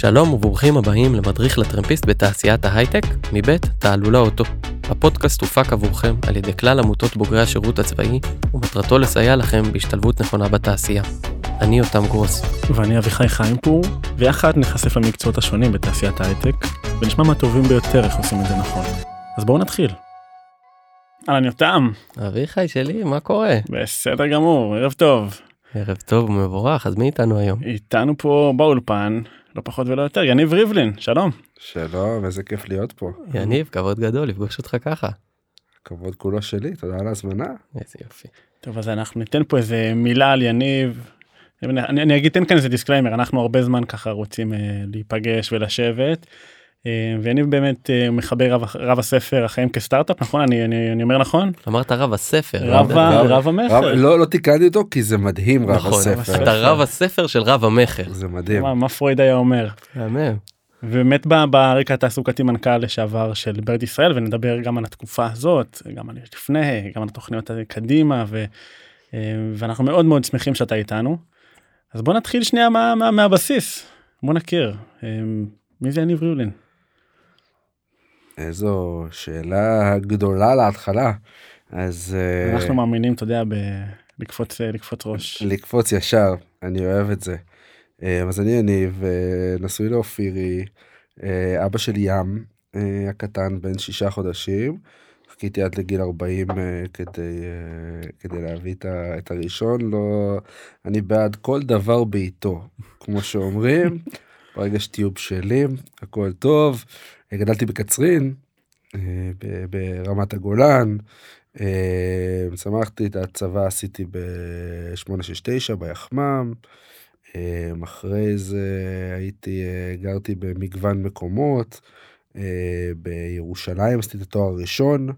שלום וברוכים הבאים למדריך לטרמפיסט בתעשיית ההייטק, מבית תעלולה אוטו. הפודקאסט הופק עבורכם על ידי כלל עמותות בוגרי השירות הצבאי, ומטרתו לסייע לכם בהשתלבות נכונה בתעשייה. אני יותם גרוס. ואני אביחי חיימפור, ויחד נחשף למקצועות השונים בתעשיית ההייטק, ונשמע מהטובים ביותר איך עושים את זה נכון. אז בואו נתחיל. אהלן יותם. אביחי שלי, מה קורה? בסדר גמור, ערב טוב. ערב טוב ומבורך, אז מי איתנו היום? איתנו פה באולפן, לא פחות ולא יותר, יניב ריבלין, שלום. שלום, איזה כיף להיות פה. יניב, כבוד גדול לפגוש אותך ככה. כבוד כולו שלי, תודה על ההזמנה. איזה יופי. טוב, אז אנחנו ניתן פה איזה מילה על יניב. אני, אני אגיד, תן כאן איזה disclaimer, אנחנו הרבה זמן ככה רוצים אה, להיפגש ולשבת. אה, ויניב באמת אה, מחבר רב, רב הספר החיים כסטארט-אפ, נכון? אני, אני, אני אומר נכון? אמרת רב הספר. רב, ה- רב המכר. רב, לא, לא תיקנתי אותו כי זה מדהים רב נכון, הספר. אתה רב הספר של רב המכר. זה מדהים. מה, מה פרויד היה אומר? מהמם. ובאמת ב- ברקע התעסוקתי מנכ"ל לשעבר של ברד ישראל ונדבר גם על התקופה הזאת גם על לפני גם על התוכניות קדימה ו, אה, ואנחנו מאוד מאוד שמחים שאתה איתנו. אז בוא נתחיל שנייה מה, מה, מהבסיס בוא נכיר מי זה יניב ריולין. איזו שאלה גדולה להתחלה. אז אה, אנחנו מאמינים אתה יודע ב- לקפוץ אה, לקפוץ ראש. לקפוץ ישר, אני אוהב את זה. אה, אז אני יניב, נשוי לאופירי, אבא של ים הקטן בן שישה חודשים. חיכיתי עד לגיל 40 אה, כדי, כדי להביא את הראשון, לא, אני בעד כל דבר בעיתו, כמו שאומרים, ברגע שתהיו בשלים, הכל טוב. אה, גדלתי בקצרין, אה, ברמת הגולן, אה, צמחתי את הצבא עשיתי ב-869 ביחמ"ם. אה, אחרי זה הייתי, אה, גרתי במגוון מקומות. אה, בירושלים עשיתי את התואר הראשון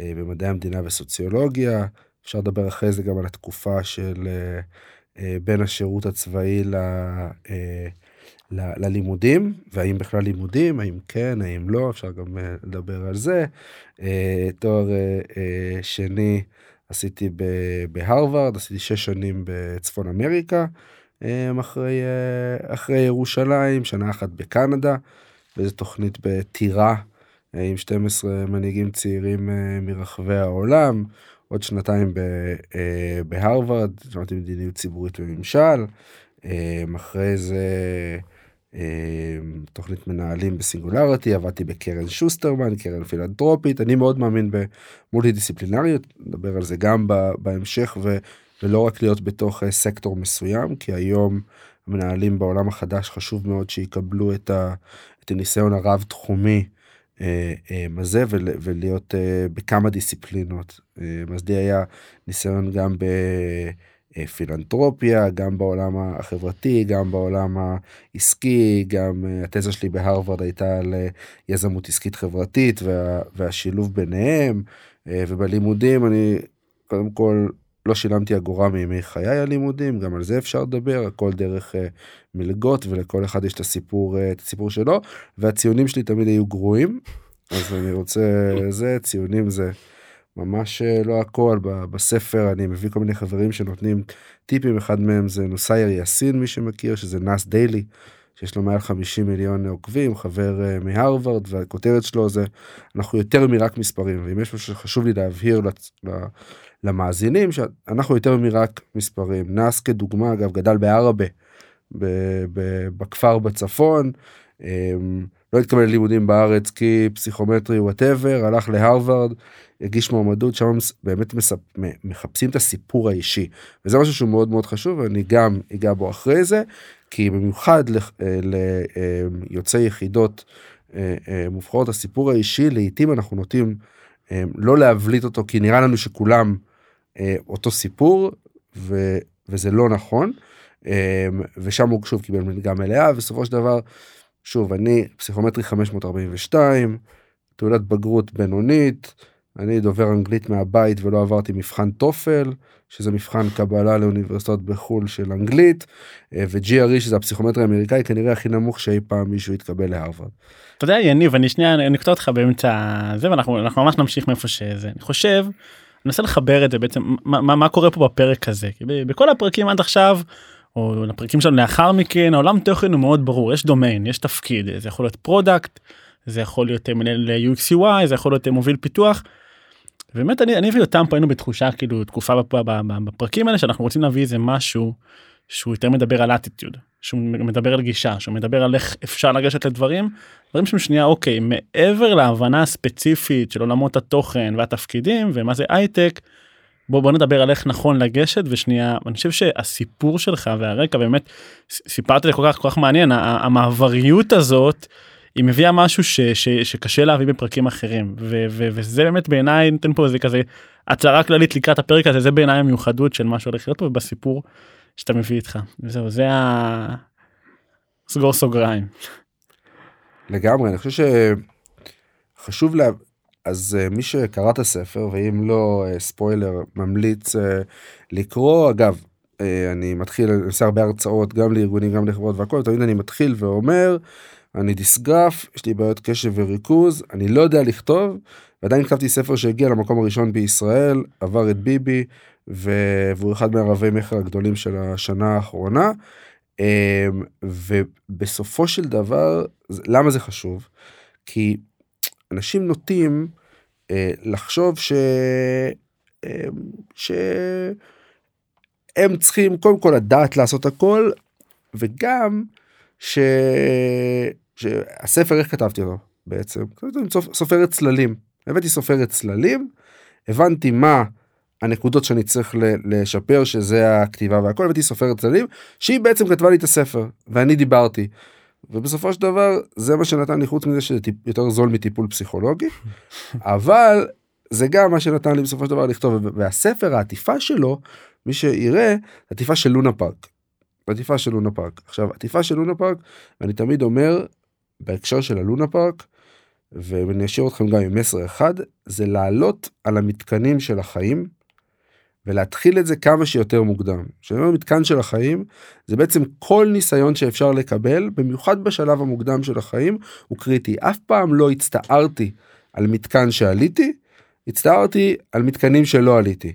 אה, במדעי המדינה וסוציולוגיה. אפשר לדבר אחרי זה גם על התקופה של אה, אה, בין השירות הצבאי ל, אה, ל, ללימודים, והאם בכלל לימודים, האם כן, האם לא, אפשר גם אה, לדבר על זה. אה, תואר אה, שני עשיתי בהרווארד, עשיתי שש שנים בצפון אמריקה. אחרי, אחרי ירושלים, שנה אחת בקנדה, באיזו תוכנית בטירה עם 12 מנהיגים צעירים מרחבי העולם, עוד שנתיים בהרווארד, למדתי מדיניות ציבורית וממשל, אחרי זה תוכנית מנהלים בסינגולריטי, עבדתי בקרן שוסטרמן, קרן פילנטרופית, אני מאוד מאמין במולטי דיסציפלינריות, נדבר על זה גם ב- בהמשך ו... ולא רק להיות בתוך אה, סקטור מסוים כי היום המנהלים בעולם החדש חשוב מאוד שיקבלו את, ה, את הניסיון הרב תחומי אה, אה, הזה ול, ולהיות בכמה דיסציפלינות. אז לי היה ניסיון גם בפילנטרופיה גם בעולם החברתי גם בעולם העסקי גם אה, התזה שלי בהרווארד הייתה על אה, יזמות עסקית חברתית וה, והשילוב ביניהם אה, ובלימודים אני קודם כל לא שילמתי אגורה מימי חיי הלימודים גם על זה אפשר לדבר הכל דרך מלגות ולכל אחד יש את הסיפור את הסיפור שלו והציונים שלי תמיד היו גרועים אז אני רוצה זה ציונים זה ממש uh, לא הכל בספר אני מביא כל מיני חברים שנותנים טיפים אחד מהם זה נוסייר יאסין מי שמכיר שזה נאס דיילי שיש לו מעל 50 מיליון עוקבים חבר uh, מהרווארד והכותרת שלו זה אנחנו יותר מרק מספרים ואם יש משהו שחשוב לי להבהיר למאזינים שאנחנו יותר מרק מספרים. נאס כדוגמה אגב גדל בעראבה ב- ב- בכפר בצפון אמ, לא התקבל ללימודים בארץ כי פסיכומטרי whatever הלך להרווארד הגיש מועמדות שם באמת מספ... מחפשים את הסיפור האישי. וזה משהו שהוא מאוד מאוד חשוב ואני גם אגע בו אחרי זה כי במיוחד ליוצאי יחידות אה, אה, מובחרות הסיפור האישי לעתים אנחנו נוטים אה, לא להבליט אותו כי נראה לנו שכולם אה, אותו סיפור ו, וזה לא נכון. אה, ושם הוא שוב קיבל מלגה מלאה בסופו של דבר שוב אני פסיכומטרי 542 תעודת בגרות בינונית אני דובר אנגלית מהבית ולא עברתי מבחן טופל שזה מבחן קבלה לאוניברסיטאות בחו"ל של אנגלית אה, ו-GRE שזה הפסיכומטרי האמריקאי כנראה הכי נמוך שאי פעם מישהו יתקבל להרווארד. אתה יודע יניב אני שנייה אני אקטוע אותך באמצע זה ואנחנו אנחנו ממש נמשיך מאיפה שזה אני חושב. אני מנסה לחבר את זה בעצם מה, מה, מה קורה פה בפרק הזה כי בכל הפרקים עד עכשיו או לפרקים שלנו לאחר מכן העולם תוכן הוא מאוד ברור יש דומיין יש תפקיד זה יכול להיות product זה יכול להיות מנהל UX UI זה יכול להיות מוביל פיתוח. באמת אני אני ויותם פה היינו בתחושה כאילו תקופה בפרקים האלה שאנחנו רוצים להביא איזה משהו שהוא יותר מדבר על attitude שהוא מדבר על גישה שהוא מדבר על איך אפשר לגשת לדברים דברים שהם שנייה אוקיי מעבר להבנה הספציפית של עולמות התוכן והתפקידים ומה זה הייטק. בוא בוא נדבר על איך נכון לגשת ושנייה אני חושב שהסיפור שלך והרקע באמת סיפרת לי כל כך כל כך מעניין המעבריות הזאת. היא מביאה משהו ש, ש, שקשה להביא בפרקים אחרים ו, ו, וזה באמת בעיניי נותן פה איזה כזה הצהרה כללית לקראת הפרק הזה זה בעיניי המיוחדות של מה שהולך להיות פה בסיפור שאתה מביא איתך וזהו זה ה... סגור סוגריים. לגמרי אני חושב שחשוב לה אז uh, מי שקרא את הספר ואם לא uh, ספוילר ממליץ uh, לקרוא אגב אני מתחיל אני עושה הרבה הרצאות גם לארגונים גם לחברות והכל תמיד אני מתחיל ואומר אני דיסגרף יש לי בעיות קשב וריכוז אני לא יודע לכתוב ועדיין כתבתי ספר שהגיע למקום הראשון בישראל עבר את ביבי והוא אחד מהרבי מכר הגדולים של השנה האחרונה. ובסופו של דבר למה זה חשוב כי אנשים נוטים אה, לחשוב ש... אה, שהם צריכים קודם כל לדעת לעשות הכל וגם ש... שהספר איך כתבתי אותו בעצם סופרת צללים הבאתי סופרת צללים הבנתי מה הנקודות שאני צריך לשפר שזה הכתיבה והכל הבאתי סופרת צללים שהיא בעצם כתבה לי את הספר ואני דיברתי. ובסופו של דבר זה מה שנתן לי חוץ מזה שזה יותר זול מטיפול פסיכולוגי אבל זה גם מה שנתן לי בסופו של דבר לכתוב והספר העטיפה שלו מי שיראה עטיפה של לונה פארק. עטיפה של לונה פארק עכשיו עטיפה של לונה פארק אני תמיד אומר בהקשר של הלונה פארק ואני אשאיר אתכם גם עם מסר אחד זה לעלות על המתקנים של החיים ולהתחיל את זה כמה שיותר מוקדם. כשאני אומר מתקן של החיים זה בעצם כל ניסיון שאפשר לקבל במיוחד בשלב המוקדם של החיים הוא קריטי אף פעם לא הצטערתי על מתקן שעליתי הצטערתי על מתקנים שלא עליתי.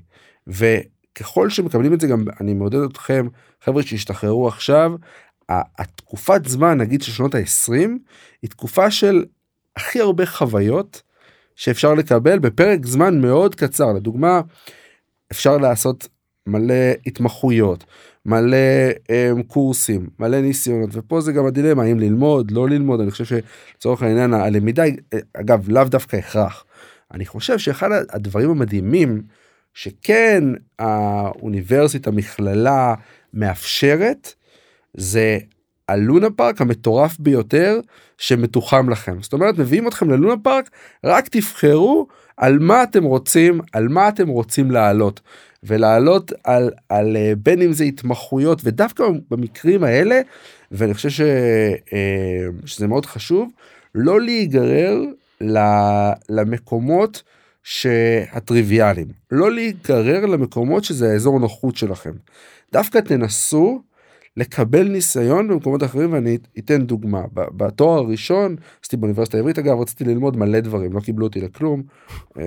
וככל שמקבלים את זה גם אני מעודד אתכם חבר'ה שהשתחררו עכשיו התקופת זמן נגיד של שנות ה-20 היא תקופה של הכי הרבה חוויות שאפשר לקבל בפרק זמן מאוד קצר לדוגמה אפשר לעשות מלא התמחויות מלא um, קורסים מלא ניסיונות ופה זה גם הדילמה האם ללמוד לא ללמוד אני חושב שלצורך העניין הלמידה אגב לאו דווקא הכרח. אני חושב שאחד הדברים המדהימים שכן האוניברסיטה מכללה מאפשרת זה הלונה פארק המטורף ביותר שמתוחם לכם. זאת אומרת מביאים אתכם ללונה פארק רק תבחרו על מה אתם רוצים על מה אתם רוצים לעלות. ולעלות על על אה, בין אם זה התמחויות ודווקא במקרים האלה ואני חושב ש, אה, שזה מאוד חשוב לא להיגרר למקומות שהטריוויאליים. לא להיגרר למקומות שזה האזור נוחות שלכם. דווקא תנסו לקבל ניסיון במקומות אחרים ואני אתן דוגמה. בתואר הראשון עשיתי באוניברסיטה העברית אגב רציתי ללמוד מלא דברים לא קיבלו אותי לכלום. אה,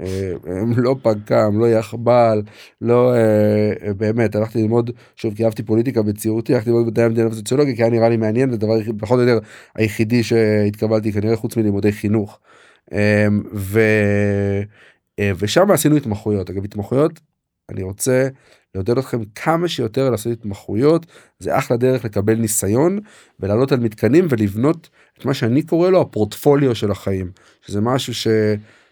אה, לא פק"ם לא יחב"ל לא אה, באמת הלכתי ללמוד שוב כי אהבתי פוליטיקה בציורתי הלכתי ללמוד מדעי המדינה וסוציולוגיה כי היה נראה לי מעניין זה דבר פחות או יותר היחידי שהתקבלתי כנראה חוץ מלימודי חינוך. ושם עשינו התמחויות. אגב התמחויות אני רוצה לעודד אתכם כמה שיותר לעשות התמחויות זה אחלה דרך לקבל ניסיון ולעלות על מתקנים ולבנות את מה שאני קורא לו הפורטפוליו של החיים שזה משהו ש...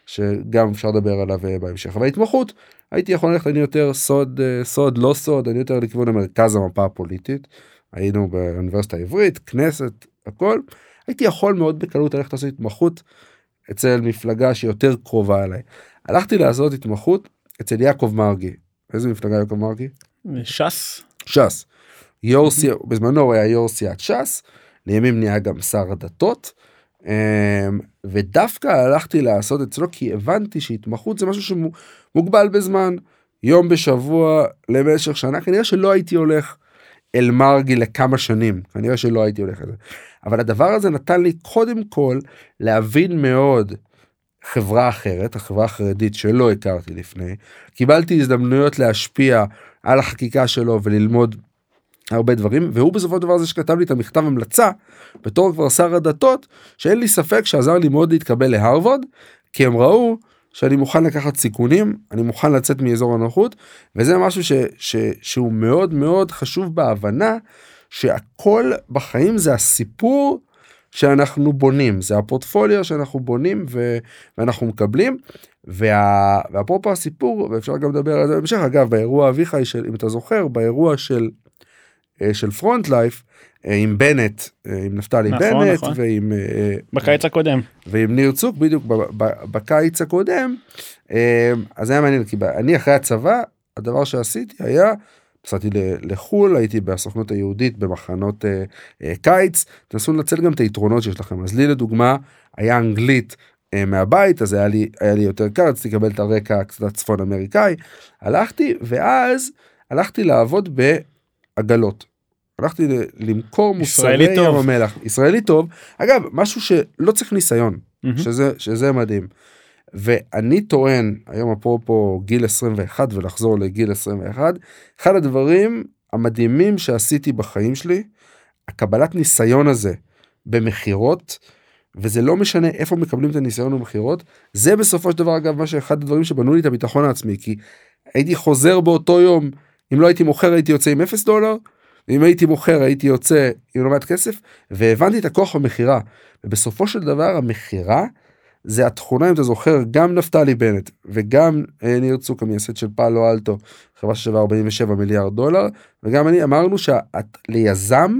שגם אפשר לדבר עליו אה, בהמשך. אבל התמחות הייתי יכול ללכת אני יותר סוד אה, סוד לא סוד אני יותר לכיוון המרכז המפה הפוליטית. היינו באוניברסיטה העברית כנסת הכל. הייתי יכול מאוד בקלות ללכת לעשות התמחות אצל מפלגה שיותר קרובה אליי. הלכתי לעשות התמחות אצל יעקב מרגי איזה מפלגה יעקב מרגי? ש"ס. ש"ס. יו"ר סיעה, בזמנו הוא היה יו"ר סיעת ש"ס, לימים נהיה גם שר הדתות. אמ, ודווקא הלכתי לעשות אצלו כי הבנתי שהתמחות זה משהו שמוגבל בזמן יום בשבוע למשך שנה כנראה שלא הייתי הולך אל מרגי לכמה שנים כנראה שלא הייתי הולך לזה אבל הדבר הזה נתן לי קודם כל להבין מאוד חברה אחרת החברה החרדית שלא הכרתי לפני קיבלתי הזדמנויות להשפיע על החקיקה שלו וללמוד הרבה דברים והוא בסופו של דבר זה שכתב לי את המכתב המלצה בתור כבר שר הדתות שאין לי ספק שעזר לי מאוד להתקבל להרווארד כי הם ראו שאני מוכן לקחת סיכונים אני מוכן לצאת מאזור הנוחות וזה משהו ש, ש, שהוא מאוד מאוד חשוב בהבנה שהכל בחיים זה הסיפור שאנחנו בונים זה הפורטפוליו שאנחנו בונים ו, ואנחנו מקבלים וה, ואפרופו הסיפור ואפשר גם לדבר על זה בהמשך אגב באירוע אביחי של אם אתה זוכר באירוע של אה, של פרונט לייף אה, עם בנט אה, עם נפתלי נכון, בנט נכון. ועם בקיץ הקודם. ועם ניר צוק בדיוק בקיץ הקודם אז היה מעניין כי אני אחרי הצבא הדבר שעשיתי היה נסעתי לחו"ל הייתי בסוכנות היהודית במחנות אה, אה, קיץ תנסו לנצל גם את היתרונות שיש לכם אז לי לדוגמה היה אנגלית אה, מהבית אז היה לי היה לי יותר קל רציתי לקבל את הרקע קצת צפון אמריקאי הלכתי ואז הלכתי לעבוד בעגלות. הלכתי למכור מוצרי ים. המלח ישראלי טוב אגב משהו שלא צריך ניסיון מהמם. שזה שזה מדהים. ואני טוען היום אפרופו גיל 21 ולחזור לגיל 21 אחד הדברים המדהימים שעשיתי בחיים שלי הקבלת ניסיון הזה במכירות וזה לא משנה איפה מקבלים את הניסיון במכירות זה בסופו של דבר אגב מה שאחד הדברים שבנו לי את הביטחון העצמי כי הייתי חוזר באותו יום אם לא הייתי מוכר הייתי יוצא עם 0 דולר אם הייתי מוכר הייתי יוצא עם לא מעט כסף והבנתי את הכוח במכירה. ובסופו של דבר המכירה זה התכונה אם אתה זוכר גם נפתלי בנט וגם אה, ניר צוק המייסד של פאלו אלטו חברה ששווה 47 מיליארד דולר וגם אני אמרנו שליזם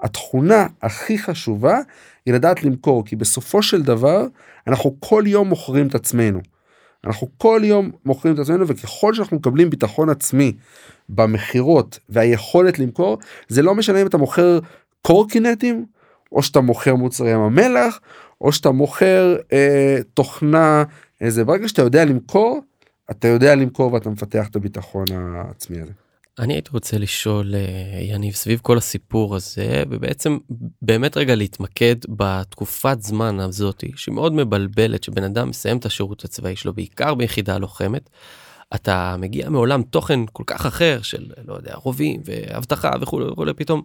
התכונה הכי חשובה היא לדעת למכור כי בסופו של דבר אנחנו כל יום מוכרים את עצמנו. אנחנו כל יום מוכרים את עצמנו וככל שאנחנו מקבלים ביטחון עצמי במכירות והיכולת למכור זה לא משנה אם אתה מוכר קורקינטים או שאתה מוכר מוצרי ים המלח או שאתה מוכר אה, תוכנה איזה ברגע שאתה יודע למכור אתה יודע למכור ואתה מפתח את הביטחון העצמי הזה. אני הייתי רוצה לשאול אה, יניב סביב כל הסיפור הזה ובעצם באמת רגע להתמקד בתקופת זמן הזאתי שהיא מאוד מבלבלת שבן אדם מסיים את השירות הצבאי שלו בעיקר ביחידה לוחמת. אתה מגיע מעולם תוכן כל כך אחר של לא יודע רובים ואבטחה וכולי וכולי פתאום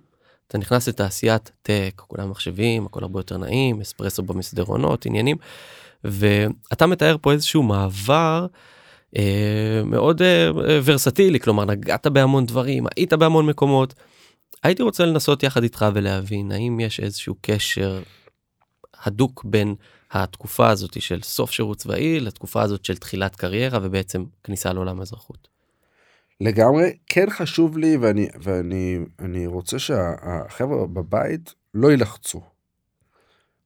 אתה נכנס לתעשיית טק כולם מחשבים הכל הרבה יותר נעים אספרסו במסדרונות עניינים ואתה מתאר פה איזשהו מעבר. אה, מאוד אה, ורסטילי כלומר נגעת בהמון דברים היית בהמון מקומות. הייתי רוצה לנסות יחד איתך ולהבין האם יש איזשהו קשר הדוק בין התקופה הזאת של סוף שירות צבאי לתקופה הזאת של תחילת קריירה ובעצם כניסה לעולם האזרחות. לגמרי כן חשוב לי ואני ואני אני רוצה שהחבר'ה בבית לא יילחצו.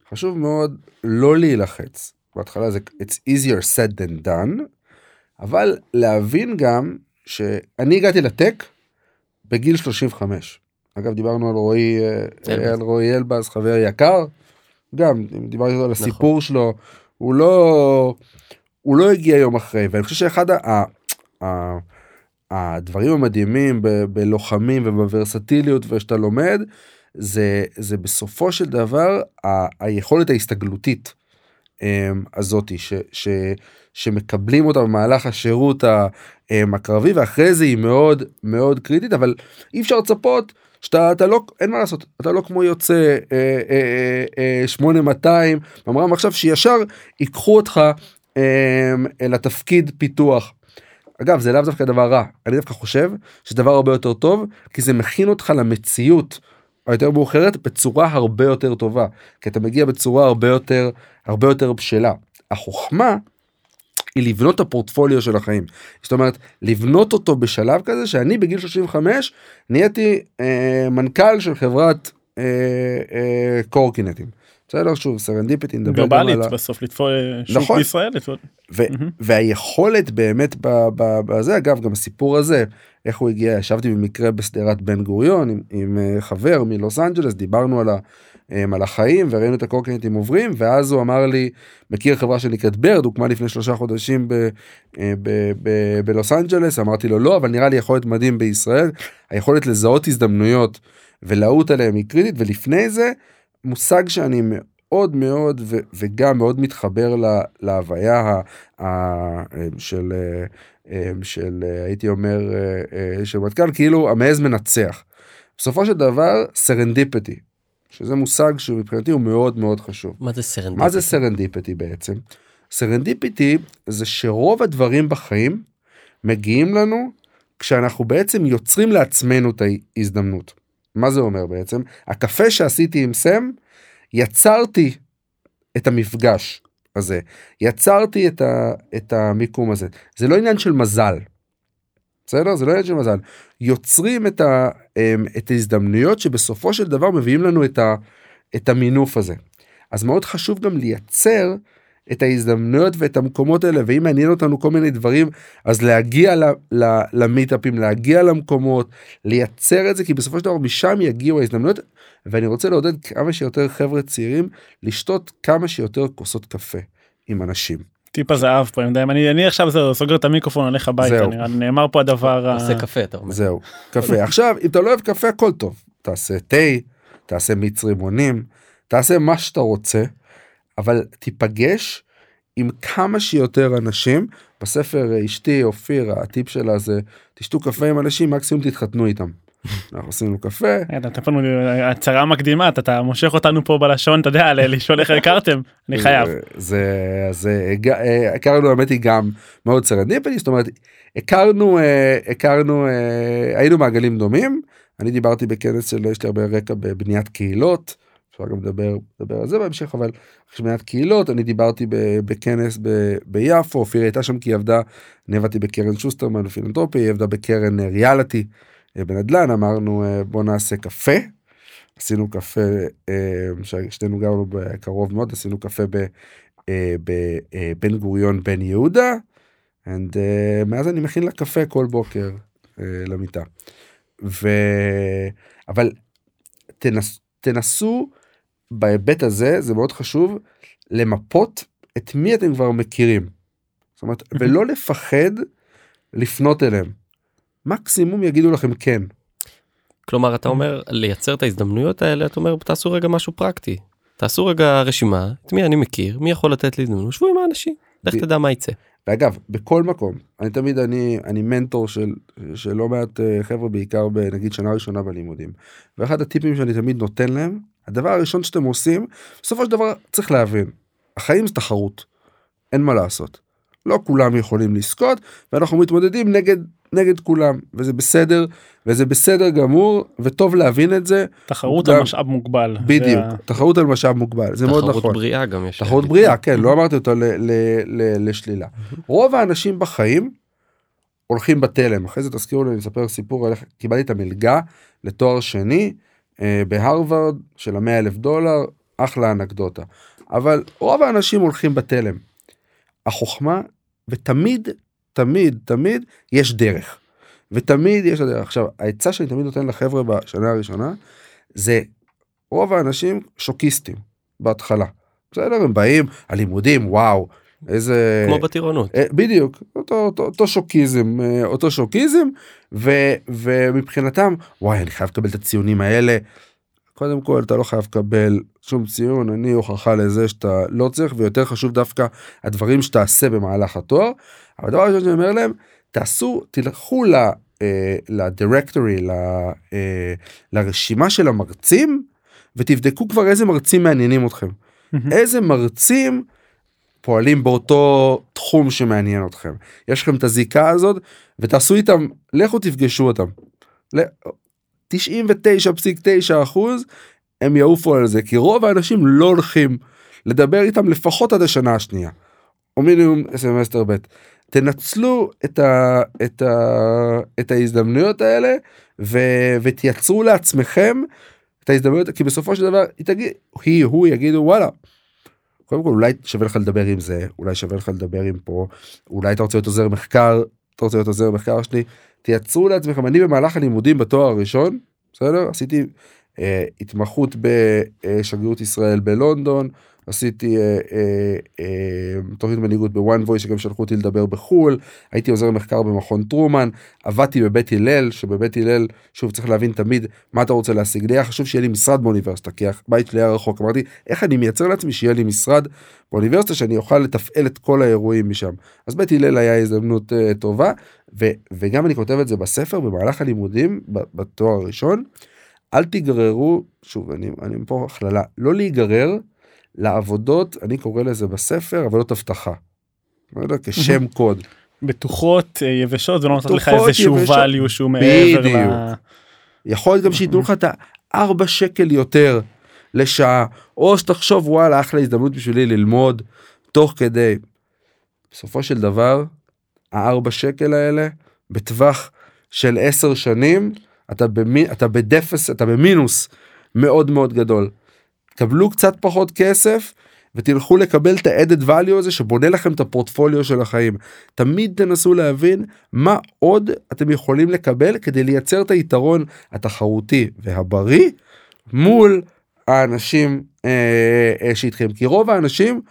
חשוב מאוד לא להילחץ בהתחלה זה it's easier said than done אבל להבין גם שאני הגעתי לטק בגיל 35 אגב דיברנו על רועי אה. על רועי אלבז חבר יקר גם דיברתי איתו על נכון. הסיפור שלו הוא לא הוא לא הגיע יום אחרי ואני חושב שאחד ה, ה, ה, הדברים המדהימים ב- בלוחמים ובוורסטיליות ושאתה לומד זה זה בסופו של דבר ה, היכולת ההסתגלותית אמ, הזאתי שמקבלים אותה במהלך השירות אמ, הקרבי ואחרי זה היא מאוד מאוד קריטית אבל אי אפשר לצפות שאתה אתה לא אין מה לעשות אתה לא כמו יוצא אה, אה, אה, 8200 אמרם עכשיו שישר ייקחו אותך אה, לתפקיד פיתוח. אגב זה לאו דווקא דבר רע. אני דווקא חושב שזה דבר הרבה יותר טוב כי זה מכין אותך למציאות היותר מאוחרת בצורה הרבה יותר טובה. כי אתה מגיע בצורה הרבה יותר הרבה יותר בשלה. החוכמה היא לבנות את הפורטפוליו של החיים. זאת אומרת לבנות אותו בשלב כזה שאני בגיל 35 נהייתי אה, מנכ"ל של חברת אה, אה, קורקינטים. בסדר שוב serendipity נדבר גם גלובלית על. בסוף לתפור שוק נכון. בישראל. ו- מהמם. והיכולת באמת בזה אגב גם הסיפור הזה איך הוא הגיע ישבתי במקרה בשדרת בן גוריון עם, עם אה, חבר מלוס אנג'לס דיברנו על, ה, אה, על החיים וראינו את הקורקינטים עוברים ואז הוא אמר לי מכיר חברה שנקראת ברד הוקמה לפני שלושה חודשים ב, אה, ב, ב, בלוס אנג'לס אמרתי לו לא אבל נראה לי יכולת מדהים בישראל היכולת לזהות הזדמנויות ולעוט עליהם היא קריטית ולפני זה מושג שאני מאוד מאוד ו- וגם מאוד מתחבר לה- להוויה ה- ה- של של הייתי אומר של מטכ"ל כאילו המעז מנצח. בסופו של דבר serendipity, שזה מושג שמבחינתי הוא מאוד מאוד חשוב. מה זה serendipity? מה זה serendipity בעצם? serendipity זה שרוב הדברים בחיים מגיעים לנו כשאנחנו בעצם יוצרים לעצמנו את ההזדמנות. מה זה אומר בעצם? הקפה שעשיתי עם סם, יצרתי את המפגש הזה, יצרתי את, ה, את המיקום הזה. זה לא עניין של מזל. בסדר? זה לא עניין של מזל. יוצרים את, ה, אמ, את ההזדמנויות שבסופו של דבר מביאים לנו את, ה, את המינוף הזה. אז מאוד חשוב גם לייצר את ההזדמנויות ואת המקומות האלה ואם מעניין אותנו כל מיני דברים אז להגיע למיטאפים להגיע למקומות לייצר את זה כי בסופו של דבר משם יגיעו ההזדמנויות. ואני רוצה לעודד כמה שיותר חבר'ה צעירים לשתות כמה שיותר כוסות קפה עם אנשים. טיפ הזהב פה אני, אני, אני עכשיו זה סוגר את המיקרופון הולך הביתה נראה, נאמר פה הדבר עושה קפה אתה אומר. זהו קפה. עכשיו אם אתה לא אוהב קפה הכל טוב. תעשה תה תעשה מיץ רימונים תעשה מה שאתה רוצה אבל תיפגש עם כמה שיותר אנשים בספר אשתי אופיר הטיפ שלה זה תשתו קפה עם אנשים מקסימום תתחתנו איתם. אנחנו עשינו קפה. הצהרה מקדימה אתה מושך אותנו פה בלשון אתה יודע לשאול איך הכרתם אני חייב. זה זה הכרנו האמת היא גם מאוד serendipity זאת אומרת הכרנו הכרנו היינו מעגלים דומים אני דיברתי בכנס של יש לי הרבה רקע בבניית קהילות. אפשר גם לדבר, לדבר על זה בהמשך אבל שמיעת קהילות אני דיברתי בכנס ב, ביפו אופיר הייתה שם כי היא עבדה אני עבדתי בקרן שוסטרמן בפילנטרופי היא עבדה בקרן אה, ריאליטי אה, בנדל"ן אמרנו אה, בוא נעשה קפה. עשינו קפה ששתינו גרנו בקרוב מאוד עשינו קפה בבן גוריון בן יהודה. And, uh, מאז אני מכין לה קפה כל בוקר uh, למיטה. ו... אבל תנס... תנסו בהיבט הזה זה מאוד חשוב למפות את מי אתם כבר מכירים. זאת אומרת ולא לפחד לפנות אליהם. מקסימום יגידו לכם כן. כלומר אתה אומר לייצר את ההזדמנויות האלה אתה אומר תעשו רגע משהו פרקטי תעשו רגע רשימה את מי אני מכיר מי יכול לתת לי הזדמנות שבו עם האנשים לך תדע מה יצא. ואגב בכל מקום אני תמיד אני אני מנטור של של לא מעט אה, חבר'ה בעיקר בנגיד שנה ראשונה בלימודים ואחד הטיפים שאני תמיד נותן להם הדבר הראשון שאתם עושים בסופו של דבר צריך להבין החיים זה תחרות אין מה לעשות לא כולם יכולים לזכות ואנחנו מתמודדים נגד נגד כולם וזה בסדר וזה בסדר גמור וטוב להבין את זה. תחרות על משאב מוגבל. בדיוק זה... תחרות על משאב מוגבל זה מאוד נכון. תחרות בריאה גם יש. תחרות בריאה כן לא אמרתי אותו לשלילה. רוב האנשים בחיים הולכים בתלם אחרי זה תזכירו לי אני אספר סיפור על איך קיבלתי את המלגה לתואר שני בהרווארד של המאה אלף דולר אחלה אנקדוטה. אבל רוב האנשים הולכים בתלם. החוכמה ותמיד תמיד תמיד יש דרך. ותמיד יש דרך עכשיו העצה שאני תמיד נותן לחבר'ה בשנה הראשונה זה רוב האנשים שוקיסטים בהתחלה. בסדר? הם באים הלימודים וואו איזה כמו בטירונות אה, בדיוק אותו, אותו, אותו שוקיזם אה, אותו שוקיזם ו, ומבחינתם וואי אני חייב לקבל את הציונים האלה. קודם כל אתה לא חייב לקבל שום ציון אני הוכחה לזה שאתה לא צריך ויותר חשוב דווקא הדברים שתעשה במהלך התואר. אבל הדבר הראשון שאני אומר להם תעשו תלכו לדירקטורי אה, לרשימה של המרצים ותבדקו כבר איזה מרצים מעניינים אתכם איזה מרצים פועלים באותו תחום שמעניין אתכם. יש לכם את הזיקה הזאת ותעשו איתם, לכו תפגשו אותם. 99.9 אחוז הם יעופו על זה כי רוב האנשים לא הולכים לדבר איתם לפחות עד השנה השנייה. או מינימום סמסטר ב'. תנצלו את, ה, את, ה, את ההזדמנויות האלה ו, ותייצרו לעצמכם את ההזדמנויות כי בסופו של דבר היא תגיד היא הוא יגידו וואלה קודם כל אולי שווה לך לדבר עם זה אולי שווה לך לדבר עם פה אולי אתה רוצה להיות עוזר מחקר אתה רוצה להיות עוזר מחקר שלי תייצרו לעצמכם אני במהלך הלימודים בתואר הראשון בסדר? עשיתי אה, התמחות בשגרירות ישראל בלונדון עשיתי אה, אה, אה, תוכנית מנהיגות בוואן וויס שגם שלחו אותי לדבר בחול. הייתי עוזר מחקר במכון טרומן. עבדתי בבית הלל שבבית הלל שוב צריך להבין תמיד מה אתה רוצה להשיג. לי היה חשוב שיהיה לי משרד באוניברסיטה כי הבית שלי היה רחוק. אמרתי איך אני מייצר לעצמי שיהיה לי משרד באוניברסיטה שאני אוכל לתפעל את כל האירועים משם? אז בית הלל היה הזדמנות uh, טובה ו, וגם אני כותב את זה בספר במהלך הלימודים בתואר הראשון. אל תיגררו, שוב, אני, אני פה הכללה, לא להיגרר לעבודות, אני קורא לזה בספר, עבודות אבטחה. לא יודע, כשם קוד. בטוחות אה, יבשות זה לא נותן לך איזשהו value שהוא מעבר בדיוק. ל... יכול להיות גם שייתנו לך את הארבע שקל יותר לשעה, או שתחשוב וואלה אחלה הזדמנות בשבילי ללמוד תוך כדי. בסופו של דבר, הארבע שקל האלה, בטווח של עשר שנים, אתה, במי, אתה בדפס, אתה במינוס מאוד מאוד גדול. קבלו קצת פחות כסף ותלכו לקבל את ה-added value הזה שבונה לכם את הפורטפוליו של החיים. תמיד תנסו להבין מה עוד אתם יכולים לקבל כדי לייצר את היתרון התחרותי והבריא מול האנשים אה, אה, שאיתכם כי רוב האנשים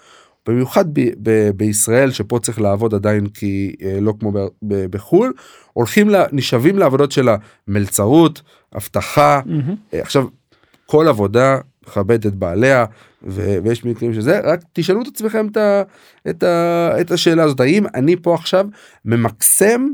במיוחד ב- ב- בישראל שפה צריך לעבוד עדיין כי אה, לא כמו ב- ב- בחו"ל הולכים ל- נשאבים לעבודות של המלצרות אבטחה מהמם. אה, עכשיו כל עבודה מכבדת את בעליה ו- ויש מקרים שזה רק תשאלו את עצמכם את, ה- את, ה- את השאלה הזאת האם אני פה עכשיו ממקסם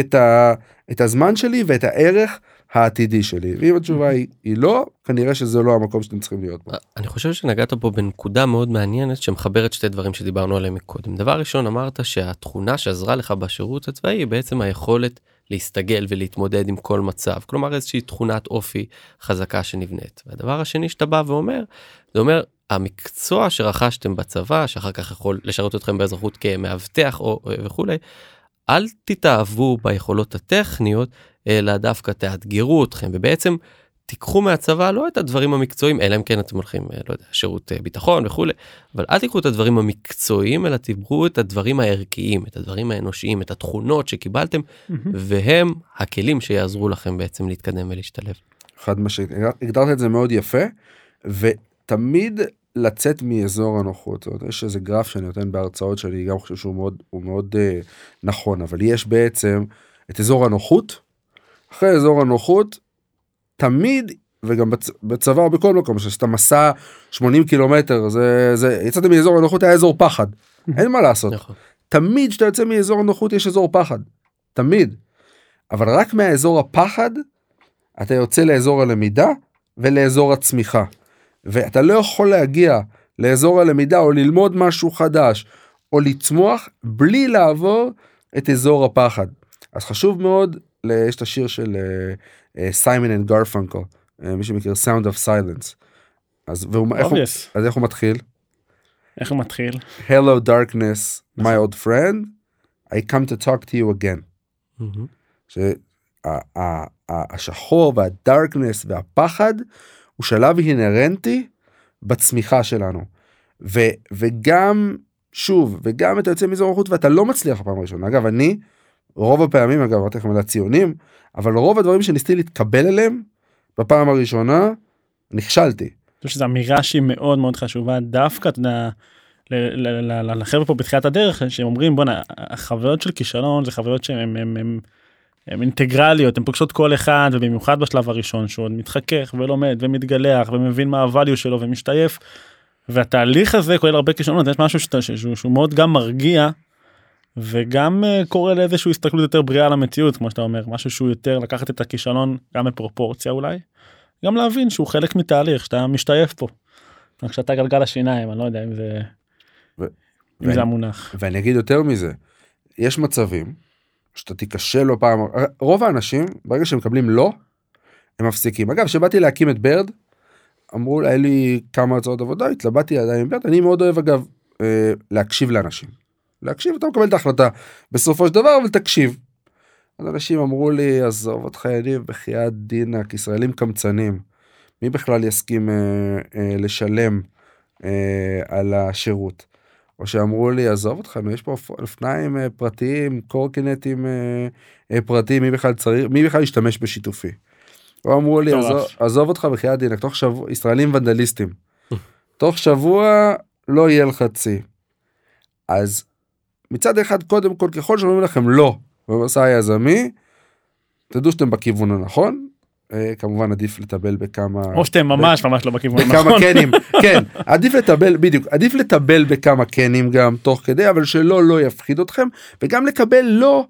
את, ה- את הזמן שלי ואת הערך העתידי שלי ואם התשובה היא, היא לא כנראה שזה לא המקום שאתם צריכים להיות בו. אני חושב שנגעת פה בנקודה מאוד מעניינת שמחברת שתי דברים שדיברנו עליהם מקודם. דבר ראשון אמרת שהתכונה שעזרה לך בשירות הצבאי היא בעצם היכולת להסתגל ולהתמודד עם כל מצב כלומר איזושהי תכונת אופי חזקה שנבנית. והדבר השני שאתה בא ואומר זה אומר המקצוע שרכשתם בצבא שאחר כך יכול לשרת אתכם באזרחות כמאבטח או וכולי. אל תתאהבו ביכולות הטכניות אלא דווקא תאתגרו אתכם ובעצם תיקחו מהצבא לא את הדברים המקצועיים אלא אם כן אתם הולכים אה, לא יודע שירות אה, ביטחון וכולי אבל אל תיקחו את הדברים המקצועיים אלא תבחרו את הדברים הערכיים את הדברים האנושיים את התכונות שקיבלתם מהמם. והם הכלים שיעזרו לכם בעצם להתקדם ולהשתלב. חד משמעית הגדרת את זה מאוד יפה ותמיד לצאת מאזור הנוחות זאת אומרת, יש איזה גרף שאני נותן בהרצאות שלי גם חושב שהוא מאוד הוא מאוד uh, נכון אבל יש בעצם את אזור הנוחות אחרי אזור הנוחות תמיד וגם בצ, בצבא או בכל מקום שעשית מסע 80 קילומטר זה זה יצאתם מאזור הנוחות היה אזור פחד אין מה לעשות נכון. תמיד כשאתה יוצא מאזור הנוחות יש אזור פחד. תמיד. אבל רק מהאזור הפחד אתה יוצא לאזור הלמידה ולאזור הצמיחה. ואתה לא יכול להגיע לאזור הלמידה או ללמוד משהו חדש או לצמוח בלי לעבור את אזור הפחד. אז חשוב מאוד, יש את השיר של אה, Simon and Garfunkel, מי שמכיר Sound of Silence. אז איך הוא, Obvious. אז איך הוא מתחיל? איך הוא מתחיל? Hello darkness, my old friend, I come to talk to you again. מהמם. שהשחור והדארקנס והפחד הוא שלב אינהרנטי בצמיחה שלנו. ו, וגם שוב וגם אתה יוצא מאזור החוץ ואתה לא מצליח בפעם הראשונה אגב אני רוב הפעמים אגב אמרתי לכם על הציונים אבל רוב הדברים שניסיתי להתקבל אליהם בפעם הראשונה נכשלתי. אני חושב שזו אמירה שהיא מאוד מאוד חשובה דווקא אתה יודע, לחבר'ה פה בתחילת הדרך שהם אומרים בואנה החוויות של כישלון זה חוויות שהן הם אינטגרליות הן פוגשות כל אחד ובמיוחד בשלב הראשון שהוא עוד מתחכך ולומד ומתגלח ומבין מה הvalue שלו ומשתייף. והתהליך הזה כולל הרבה כישלונות יש משהו שאתה, שהוא, שהוא מאוד גם מרגיע. וגם uh, קורא לאיזושהי הסתכלות יותר בריאה על המציאות כמו שאתה אומר משהו שהוא יותר לקחת את הכישלון גם בפרופורציה אולי. גם להבין שהוא חלק מתהליך שאתה משתייף פה. רק שאתה גלגל השיניים אני לא יודע אם זה ו- אם ואני- זה המונח. ואני אגיד יותר מזה, יש מצבים שאתה תיכשל לא פעם, רוב האנשים ברגע שהם מקבלים לא, הם מפסיקים. אגב, כשבאתי להקים את ברד, אמרו, היה לי כמה הצעות עבודה, התלבטתי עדיין עם ברד, אני מאוד אוהב אגב אה, להקשיב לאנשים. להקשיב, אתה מקבל את ההחלטה בסופו של דבר, אבל תקשיב. אז אנשים אמרו לי, עזוב אותך יניב, בחייאת דינק, ישראלים קמצנים. מי בכלל יסכים אה, אה, לשלם אה, על השירות? או שאמרו לי עזוב אותך נו, יש פה אופ- אופניים אה, פרטיים קורקינטים אה, אה, פרטיים מי בכלל צריך מי בכלל ישתמש בשיתופי. או אמרו לי. עזוב, עזוב אותך בחייאת דינק תוך שבוע ישראלים ונדליסטים. תוך שבוע לא יהיה לך צי. אז מצד אחד קודם כל ככל שאומרים לכם לא במסע היזמי תדעו שאתם בכיוון הנכון. אה, כמובן עדיף לטבל בכמה או שאתם ממש ממש לא בכיוון בכמה. קנים כן עדיף לטבל בדיוק עדיף לטבל בכמה קנים גם תוך כדי אבל שלא לא יפחיד אתכם וגם לקבל לא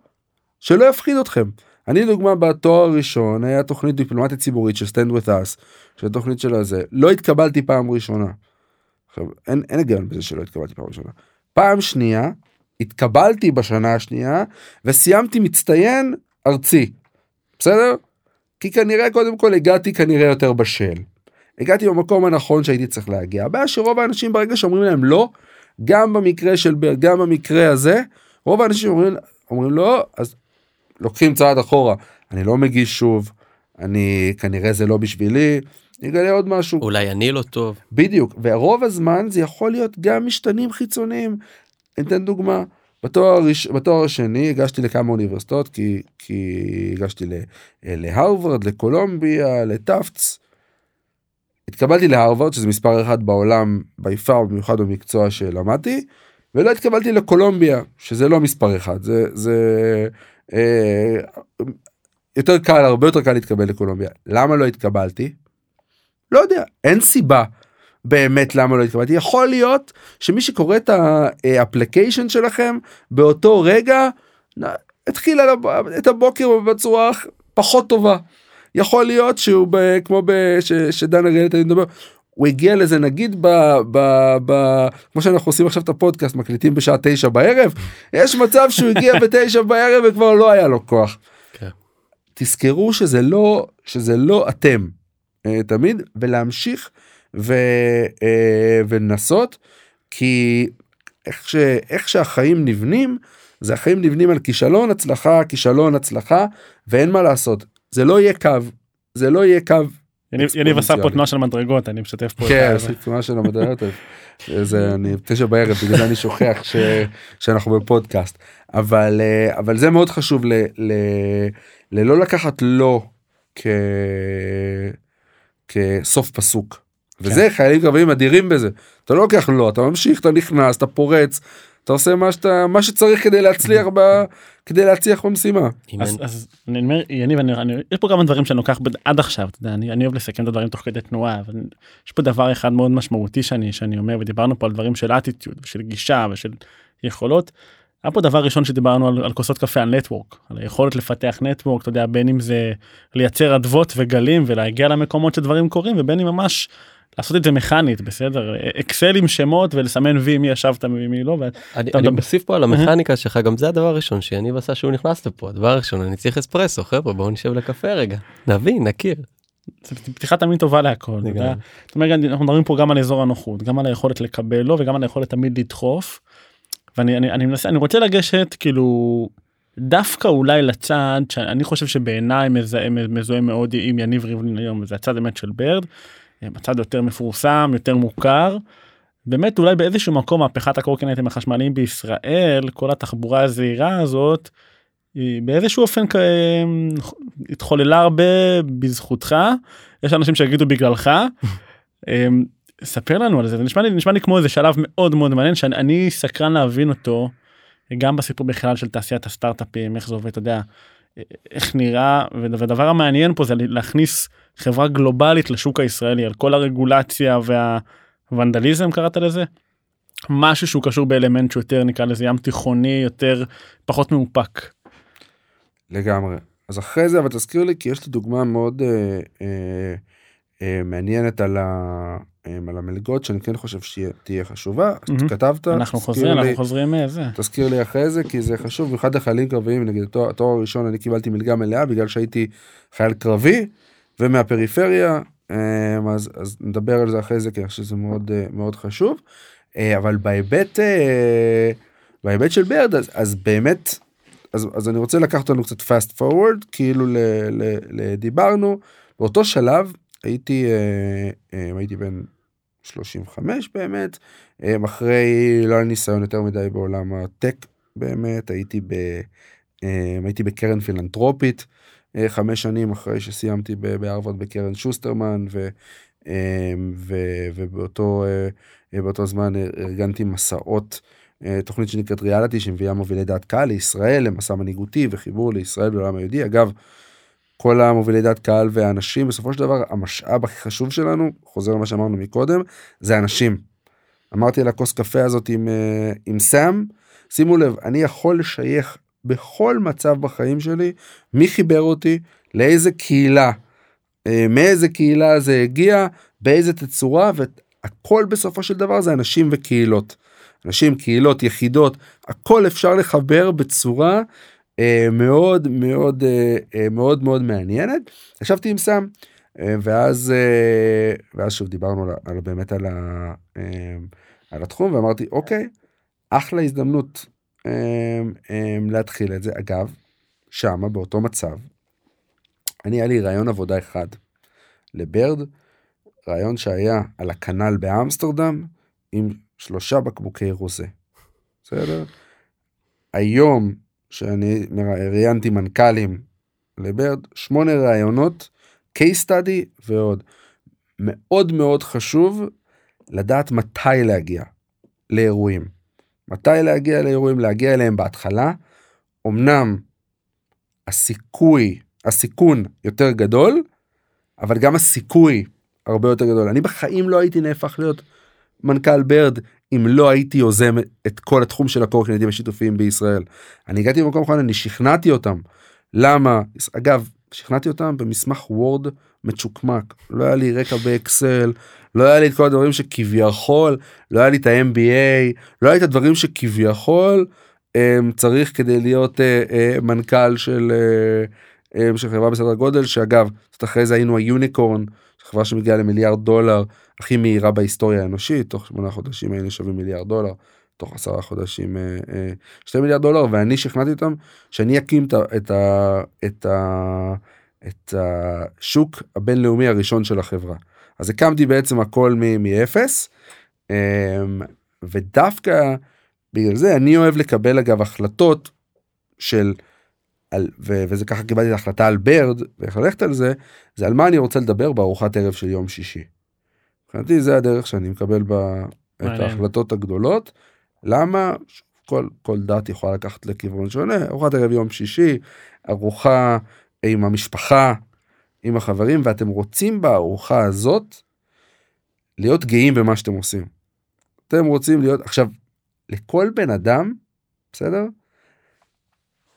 שלא יפחיד אתכם אני דוגמה בתואר הראשון היה תוכנית דיפלומטית ציבורית של stand with us, של תוכנית של הזה, לא התקבלתי פעם ראשונה. עכשיו, אין, אין היגיון בזה שלא התקבלתי פעם ראשונה. פעם שנייה, התקבלתי בשנה השנייה, וסיימתי מצטיין ארצי. בסדר? כי כנראה קודם כל הגעתי כנראה יותר בשל. הגעתי במקום הנכון שהייתי צריך להגיע. הבעיה שרוב האנשים ברגע שאומרים להם לא, גם במקרה של גם במקרה הזה, רוב האנשים אומרים, אומרים לא, אז לוקחים צעד אחורה. אני לא מגיש שוב, אני כנראה זה לא בשבילי, נגלה עוד משהו. אולי אני לא טוב. בדיוק, ורוב הזמן זה יכול להיות גם משתנים חיצוניים. אני אתן דוגמה. בתואר, בתואר השני הגשתי לכמה אוניברסיטאות כי, כי הגשתי ל- להרווארד, לקולומביה, לטאפטס. התקבלתי להרווארד שזה מספר אחד בעולם ביפר במיוחד במקצוע שלמדתי ולא התקבלתי לקולומביה שזה לא מספר אחד זה זה אה, יותר קל הרבה יותר קל להתקבל לקולומביה למה לא התקבלתי? לא יודע אין סיבה באמת למה לא התקבלתי יכול להיות שמי שקורא את ה application שלכם באותו רגע התחיל את הבוקר בצורה פחות טובה. יכול להיות שהוא ב, כמו ב, ש, שדן אריאלי תמיד מדבר הוא הגיע לזה נגיד ב, ב, ב, כמו שאנחנו עושים עכשיו את הפודקאסט מקליטים בשעה תשע בערב יש מצב שהוא הגיע בתשע בערב וכבר לא היה לו כוח. כן. תזכרו שזה לא שזה לא אתם אה, תמיד ולהמשיך ו, אה, ולנסות כי איך, ש, איך שהחיים נבנים זה החיים נבנים על כישלון הצלחה כישלון הצלחה ואין מה לעשות זה לא יהיה קו זה לא יהיה קו. יניב- עשה פה. תנועה של מדרגות אני משתף פה. כן, עשיתי תנועה של המדעיות. זה אני תשע בערב בגלל זה אני שוכח ש, שאנחנו בפודקאסט אבל אה, אבל זה מאוד חשוב ל, ל, ללא לקחת לא כ, כסוף פסוק. וזה חיילים קרביים אדירים בזה אתה לא לוקח לא אתה ממשיך אתה נכנס אתה פורץ אתה עושה מה שאתה מה שצריך כדי להצליח ב, כדי להצליח במשימה. אז, אז אני אומר יניב אני, אני יש פה כמה דברים שאני לוקח בד- עד עכשיו אתה יודע, אני, אני אוהב לסכם את הדברים תוך כדי תנועה אבל יש פה דבר אחד מאוד משמעותי שאני שאני אומר ודיברנו פה על דברים של אטיטיוד ושל גישה ושל יכולות. היה פה דבר ראשון שדיברנו על, על כוסות קפה על נטוורק על היכולת לפתח נטוורק אתה יודע בין אם זה לייצר אדוות וגלים ולהגיע למקומות שדברים קורים ובין אם ממש לעשות את זה מכנית בסדר אקסל עם שמות ולסמן וי מי ישבת ומי לא. אני אתה אני מוסיף פה על המכניקה שלך גם זה הדבר הראשון שיניב עשה שהוא נכנס לפה הדבר הראשון אני צריך אספרסו חבר'ה בואו נשב לקפה רגע נבין נכיר. זה פתיחה תמיד טובה להכל. זאת אומרת, אנחנו מדברים פה גם על אזור הנוחות, גם על היכולת לקבל לו וגם על היכולת תמיד לדחוף. ואני אני, אני מנסה, אני רוצה לגשת כאילו דווקא אולי לצד שאני חושב שבעיניי מזהה, מזוהה מאוד עם יניב ריבלין היום, וזה הצד באמת של ברד, הצד יותר מפורסם, יותר מוכר. באמת אולי באיזשהו מקום מהפכת הקורקינטים החשמליים בישראל, כל התחבורה הזהירה הזאת, היא באיזשהו אופן כ- התחוללה הרבה בזכותך, יש אנשים שיגידו בגללך. אמ, ספר לנו על זה, זה נשמע לי, נשמע לי כמו איזה שלב מאוד מאוד מעניין שאני אני סקרן להבין אותו, גם בסיפור בכלל של תעשיית הסטארט-אפים, איך זה עובד, אתה יודע, איך נראה, והדבר המעניין פה זה להכניס חברה גלובלית לשוק הישראלי על כל הרגולציה והוונדליזם קראת לזה. משהו שהוא קשור באלמנט שיותר נקרא לזה ים תיכוני יותר פחות מאופק. לגמרי. אז אחרי זה אבל תזכיר לי כי יש לי דוגמה מאוד אה, אה, מעניינת על, ה, אה, על המלגות שאני כן חושב שתהיה חשובה. מהמם. כתבת, אנחנו חוזרים לי- אנחנו חוזרים מזה. תזכיר לי אחרי זה כי זה חשוב במיוחד לחיילים קרביים נגיד התואר הראשון אני קיבלתי מלגה מלאה בגלל שהייתי חייל קרבי ומהפריפריה אה, אז אז נדבר על זה אחרי זה כי אני חושב שזה מאוד אה, מאוד חשוב אה, אבל בהיבט אה, בהיבט של ברד אז, אז באמת אז, אז אני רוצה לקחת אותנו קצת fast forward כאילו ל, ל, ל, דיברנו באותו שלב הייתי אה, אה, הייתי בן 35 באמת אה, אחרי לא היה לי ניסיון יותר מדי בעולם הטק באמת הייתי ב... הייתי בקרן פילנטרופית חמש שנים אחרי שסיימתי בהרווארד בקרן שוסטרמן ו, ו, ובאותו באותו זמן ארגנתי מסעות תוכנית שנקראת ריאליטי שמביאה מובילי דעת קהל לישראל למסע מנהיגותי וחיבור לישראל בעולם היהודי אגב. כל המובילי דעת קהל והאנשים בסופו של דבר המשאב הכי חשוב שלנו חוזר למה שאמרנו מקודם זה אנשים. אמרתי על הכוס קפה הזאת עם, אה, עם סאם שימו לב אני יכול לשייך בכל מצב בחיים שלי, מי חיבר אותי, לאיזה קהילה, אה, מאיזה קהילה זה הגיע, באיזה תצורה, והכל בסופו של דבר זה אנשים וקהילות. אנשים, קהילות, יחידות, הכל אפשר לחבר בצורה מאוד מאוד אה, אה, מאוד מאוד מעניינת. ישבתי עם סם, אה, ואז אה, ואז שוב דיברנו על, על באמת על, ה, אה, על התחום ואמרתי אוקיי אחלה הזדמנות אה, אה, להתחיל את זה אגב שמה באותו מצב. אני היה לי רעיון עבודה אחד לברד רעיון שהיה על הכנל באמסטרדם עם שלושה בקבוקי רוזה. בסדר? היום שאני ראיינתי מנכ"לים לברד שמונה רעיונות case study ועוד. מאוד מאוד חשוב לדעת מתי להגיע לאירועים. מתי להגיע לאירועים, להגיע אליהם בהתחלה. אמנם הסיכוי, הסיכון יותר גדול, אבל גם הסיכוי הרבה יותר גדול. אני בחיים לא הייתי נהפך להיות מנכ"ל ברד אם לא הייתי יוזם את כל התחום של הקורקינטים השיתופיים בישראל. אני הגעתי במקום אחד, אני שכנעתי אותם. למה? אגב, שכנעתי אותם במסמך וורד מצ'וקמק לא היה לי רקע באקסל לא היה לי את כל הדברים שכביכול לא היה לי את ה-MBA לא היה לי את הדברים שכביכול um, צריך כדי להיות uh, uh, מנכ"ל של, uh, um, של חברה בסדר גודל שאגב אחרי זה היינו היוניקורן חברה שמגיעה למיליארד דולר הכי מהירה בהיסטוריה האנושית תוך שמונה חודשים היינו שווים מיליארד דולר. תוך עשרה חודשים אה, אה, שתי מיליארד דולר ואני שכנעתי אותם שאני אקים את, את, את, את השוק הבינלאומי הראשון של החברה. אז הקמתי בעצם הכל מאפס אמ, ודווקא בגלל זה אני אוהב לקבל אגב החלטות של על, ו, וזה ככה קיבלתי את ההחלטה על ברד ואיך ללכת על זה זה על מה אני רוצה לדבר בארוחת ערב של יום שישי. מבחינתי זה הדרך שאני מקבל בה את ההחלטות הגדולות למה? כל, כל דת יכולה לקחת לכיוון שונה, ארוחת ערב יום שישי, ארוחה עם המשפחה, עם החברים, ואתם רוצים בארוחה הזאת להיות גאים במה שאתם עושים. אתם רוצים להיות, עכשיו, לכל בן אדם, בסדר?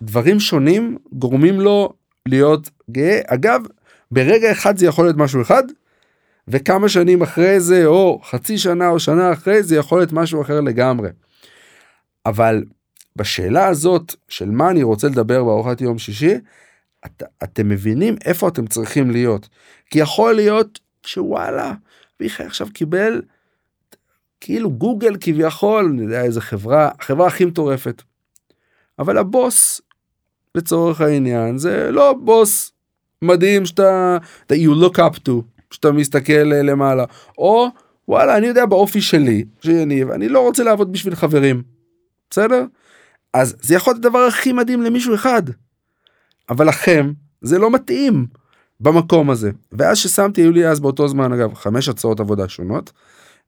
דברים שונים גורמים לו להיות גאה. אגב, ברגע אחד זה יכול להיות משהו אחד, וכמה שנים אחרי זה, או חצי שנה או שנה אחרי זה, יכול להיות משהו אחר לגמרי. אבל בשאלה הזאת של מה אני רוצה לדבר בארוחת יום שישי, את, אתם מבינים איפה אתם צריכים להיות. כי יכול להיות שוואלה, מיכאל עכשיו קיבל כאילו גוגל כביכול, אני יודע איזה חברה, החברה הכי מטורפת. אבל הבוס, לצורך העניין, זה לא בוס מדהים שאתה, that you look up to, שאתה מסתכל למעלה, או וואלה, אני יודע באופי שלי, שאני, אני לא רוצה לעבוד בשביל חברים. בסדר? אז זה יכול להיות הדבר הכי מדהים למישהו אחד. אבל לכם זה לא מתאים במקום הזה. ואז ששמתי, היו לי אז באותו זמן אגב חמש הצעות עבודה שונות.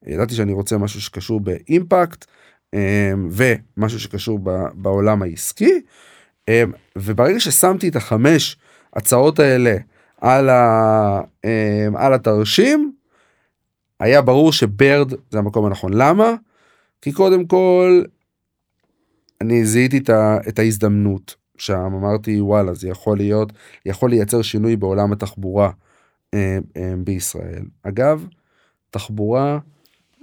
ידעתי שאני רוצה משהו שקשור באימפקט אמ, ומשהו שקשור בעולם העסקי. אמ, וברגע ששמתי את החמש הצעות האלה על, ה, אמ, על התרשים, היה ברור שברד זה המקום הנכון. למה? כי קודם כל אני זיהיתי את, ה, את ההזדמנות שם. אמרתי וואלה זה יכול להיות יכול לייצר שינוי בעולם התחבורה אה, אה, בישראל. אגב תחבורה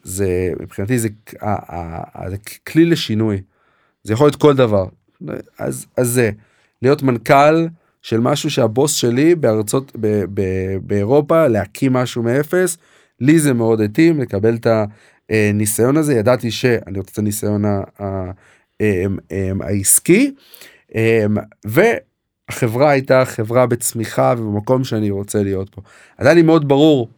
זה מבחינתי זה, אה, אה, אה, זה כלי לשינוי. זה יכול להיות כל דבר. אז אז זה להיות מנכ"ל של משהו שהבוס שלי בארצות ב, ב, באירופה להקים משהו מאפס. לי זה מאוד התאים לקבל את הניסיון הזה. ידעתי שאני רוצה את הניסיון אמ, אמ, העסקי. אמ, והחברה הייתה חברה בצמיחה ובמקום שאני רוצה להיות פה. אז היה לי מאוד ברור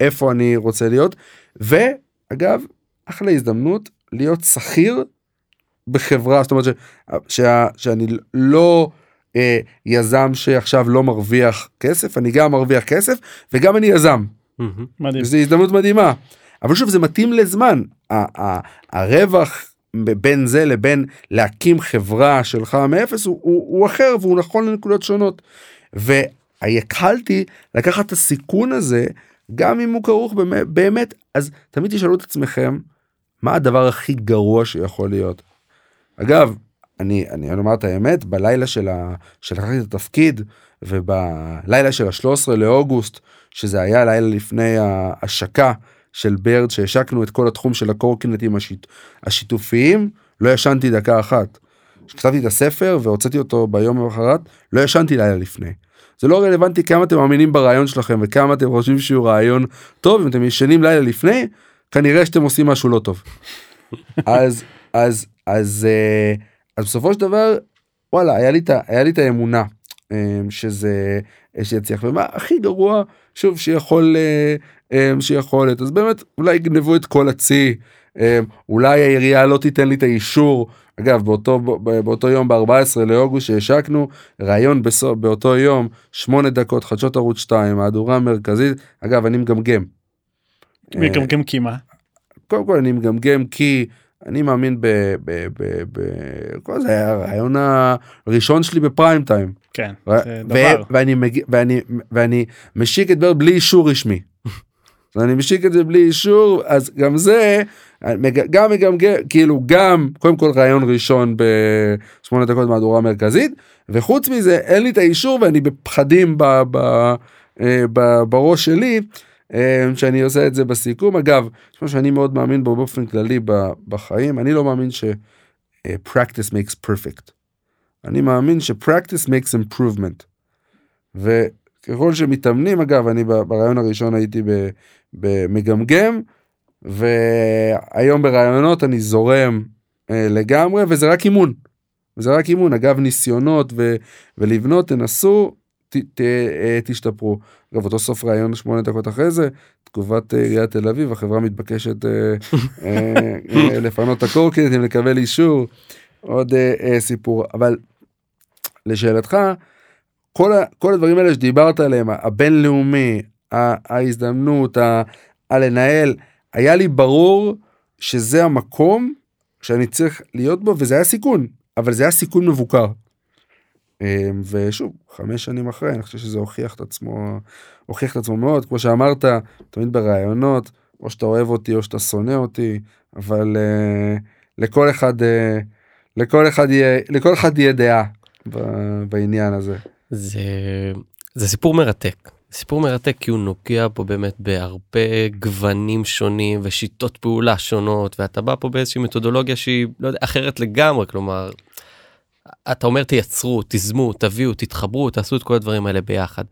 איפה אני רוצה להיות. ואגב אחלה הזדמנות להיות שכיר בחברה. זאת אומרת ש, ש, שאני לא אה, יזם שעכשיו לא מרוויח כסף אני גם מרוויח כסף וגם אני יזם. מדהים. זו הזדמנות מדהימה. אבל שוב זה מתאים לזמן הרווח בין זה לבין להקים חברה שלך מאפס הוא, הוא, הוא אחר והוא נכון לנקודות שונות. והיכלתי לקחת את הסיכון הזה גם אם הוא כרוך באמת, באמת אז תמיד תשאלו את עצמכם מה הדבר הכי גרוע שיכול להיות. אגב אני אני אומר את האמת בלילה של ה... שלקחתי את התפקיד ובלילה של ה-13 לאוגוסט שזה היה לילה לפני ההשקה של ברד שהשקנו את כל התחום של הקורקינטים השיט... השיתופיים לא ישנתי דקה אחת. כשכתבתי את הספר והוצאתי אותו ביום למחרת לא ישנתי לילה לפני. זה לא רלוונטי כמה אתם מאמינים ברעיון שלכם וכמה אתם חושבים שהוא רעיון טוב אם אתם ישנים לילה לפני כנראה שאתם עושים משהו לא טוב. אז אז אז אה, אז בסופו של דבר וואלה היה לי את היה לי את האמונה אה, שזה שיצליח ומה הכי גרוע שוב שיכול אה, שיכול אז באמת אולי יגנבו את כל הצי אולי העירייה לא תיתן לי את האישור אגב באותו באותו יום ב-14 לאוגוסט שהשקנו ראיון בסוף באותו יום שמונה דקות חדשות ערוץ 2 מהדורה מרכזית אגב אני מגמגם. מגמגם כי מה? קודם כל אני מגמגם כי אני מאמין ב... ב, ב, ב כל זה היה הרעיון הראשון שלי בפריים טיים. כן, ו- זה ו- דבר. ואני, מג... ואני, ואני משיק את בר בלי אישור רשמי. אני משיק את זה בלי אישור אז גם זה גם מגמגם כאילו גם קודם כל רעיון ראשון בשמונה דקות מהדורה מרכזית וחוץ מזה אין לי את האישור ואני בפחדים ב, ב, אה, ב, בראש שלי שאני עושה את זה בסיכום אגב יש שאני מאוד מאמין בו באופן כללי בחיים אני לא מאמין ש אה, practice makes perfect. אני מאמין ש practice makes improvement. וככל שמתאמנים אגב אני ברעיון הראשון הייתי במגמגם והיום ברעיונות אני זורם אה, לגמרי וזה רק אימון. זה רק אימון אגב ניסיונות ו- ולבנות תנסו ת, ת, אה, תשתפרו. אגב אותו סוף רעיון שמונה דקות אחרי זה תגובת אה, עיריית תל אביב החברה מתבקשת אה, לפנות את הקורקינטים לקבל אישור עוד סיפור אבל לשאלתך כל, ה, כל הדברים האלה שדיברת עליהם הבינלאומי ההזדמנות ה- הלנהל היה לי ברור שזה המקום שאני צריך להיות בו וזה היה סיכון אבל זה היה סיכון מבוקר. אה, ושוב חמש שנים אחרי אני חושב שזה הוכיח את עצמו הוכיח את עצמו מאוד כמו שאמרת תמיד בראיונות או שאתה אוהב אותי או שאתה שונא אותי אבל uh, לכל אחד uh, לכל אחד יהיה לכל אחד יהיה דעה בעניין הזה. זה, זה סיפור מרתק. סיפור מרתק כי הוא נוגע פה באמת בהרבה גוונים שונים ושיטות פעולה שונות ואתה בא פה באיזושהי מתודולוגיה שהיא לא יודע, אחרת לגמרי כלומר. אתה אומר תייצרו תיזמו תביאו תתחברו תעשו את כל הדברים האלה ביחד.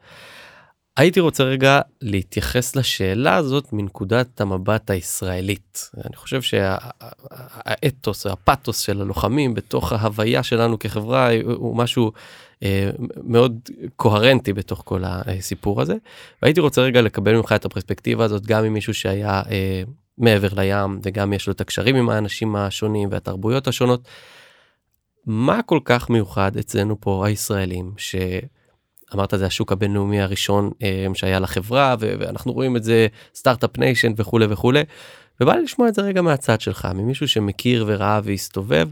הייתי רוצה רגע להתייחס לשאלה הזאת מנקודת המבט הישראלית. אני חושב שהאתוס, הפאתוס של הלוחמים בתוך ההוויה שלנו כחברה הוא משהו אה, מאוד קוהרנטי בתוך כל הסיפור הזה. והייתי רוצה רגע לקבל ממך את הפרספקטיבה הזאת גם ממישהו שהיה אה, מעבר לים וגם יש לו את הקשרים עם האנשים השונים והתרבויות השונות. מה כל כך מיוחד אצלנו פה הישראלים ש... אמרת זה השוק הבינלאומי הראשון אה, שהיה לחברה ואנחנו רואים את זה Start-Up Nation וכולי וכולי. ובא לי לשמוע את זה רגע מהצד שלך ממישהו שמכיר וראה והסתובב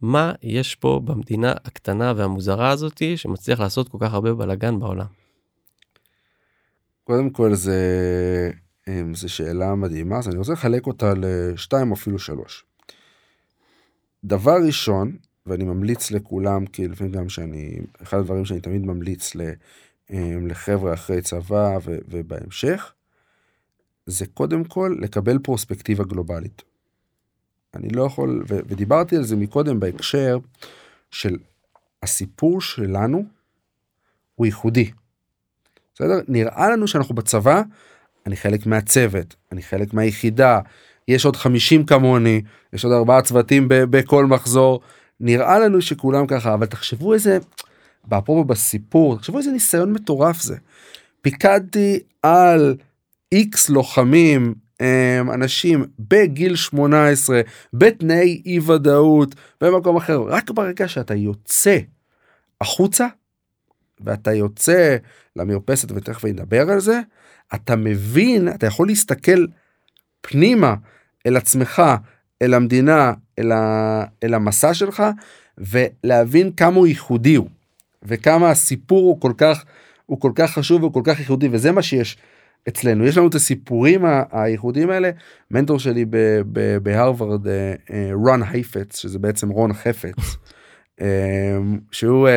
מה יש פה במדינה הקטנה והמוזרה הזאתי שמצליח לעשות כל כך הרבה בלאגן בעולם. קודם כל זה זה שאלה מדהימה אז אני רוצה לחלק אותה לשתיים אפילו שלוש. דבר ראשון ואני ממליץ לכולם כי לפעמים גם שאני אחד הדברים שאני תמיד ממליץ אמ, לחבר'ה אחרי צבא ובהמשך זה קודם כל לקבל פרוספקטיבה גלובלית. אני לא יכול ו, ודיברתי על זה מקודם בהקשר של הסיפור שלנו הוא ייחודי. בסדר? נראה לנו שאנחנו בצבא, אני חלק מהצוות, אני חלק מהיחידה, יש עוד 50 כמוני, יש עוד ארבעה צוותים בכל מחזור, נראה לנו שכולם ככה, אבל תחשבו איזה, אפרופו בסיפור, תחשבו איזה ניסיון מטורף זה. פיקדתי על איקס לוחמים, אמ, אנשים בגיל 18, בתנאי אי ודאות, במקום אחר, רק ברגע שאתה יוצא החוצה, ואתה יוצא למרפסת ותכף נדבר על זה, אתה מבין, אתה יכול להסתכל פנימה אל עצמך, אל המדינה, אל, ה, אל המסע שלך, ולהבין כמה הוא ייחודי הוא, וכמה הסיפור הוא כל כך, הוא כל כך חשוב וכל כך ייחודי, וזה מה שיש אצלנו. יש לנו את הסיפורים הייחודיים האלה. מנטור שלי בהרווארד, אה, אה, רון הייפץ, שזה בעצם רון חפץ, שהוא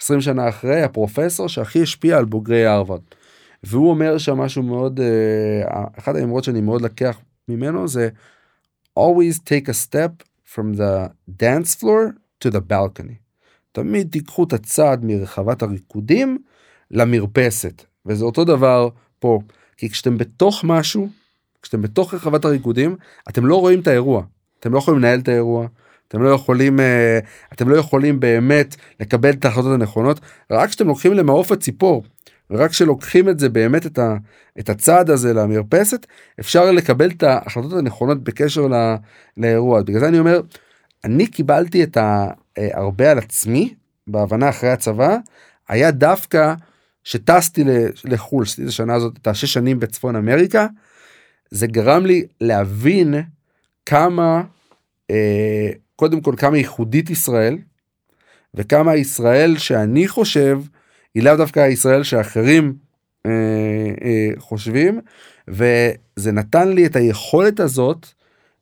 20 שנה אחרי הפרופסור שהכי השפיע על בוגרי הרווארד. והוא אומר שם משהו מאוד אחת האמרות שאני מאוד לקח ממנו זה always take a step from the dance floor to the balcony. תמיד תיקחו את הצעד מרחבת הריקודים למרפסת וזה אותו דבר פה כי כשאתם בתוך משהו כשאתם בתוך רחבת הריקודים אתם לא רואים את האירוע. אתם לא יכולים לנהל את האירוע. אתם לא יכולים אה, אתם לא יכולים באמת לקבל את ההחלטות הנכונות. רק כשאתם לוקחים למעוף הציפור ורק כשלוקחים את זה באמת את, ה, את הצעד הזה למרפסת אפשר לקבל את ההחלטות הנכונות בקשר ל, לאירוע. בגלל זה אני אומר אני קיבלתי את הרבה על עצמי בהבנה אחרי הצבא היה דווקא שטסתי לחו"ל עשיתי את השנה הזאת את השש שנים בצפון אמריקה זה גרם לי להבין כמה אה, קודם כל כמה ייחודית ישראל וכמה ישראל שאני חושב היא לאו דווקא הישראל שאחרים אה, אה, חושבים וזה נתן לי את היכולת הזאת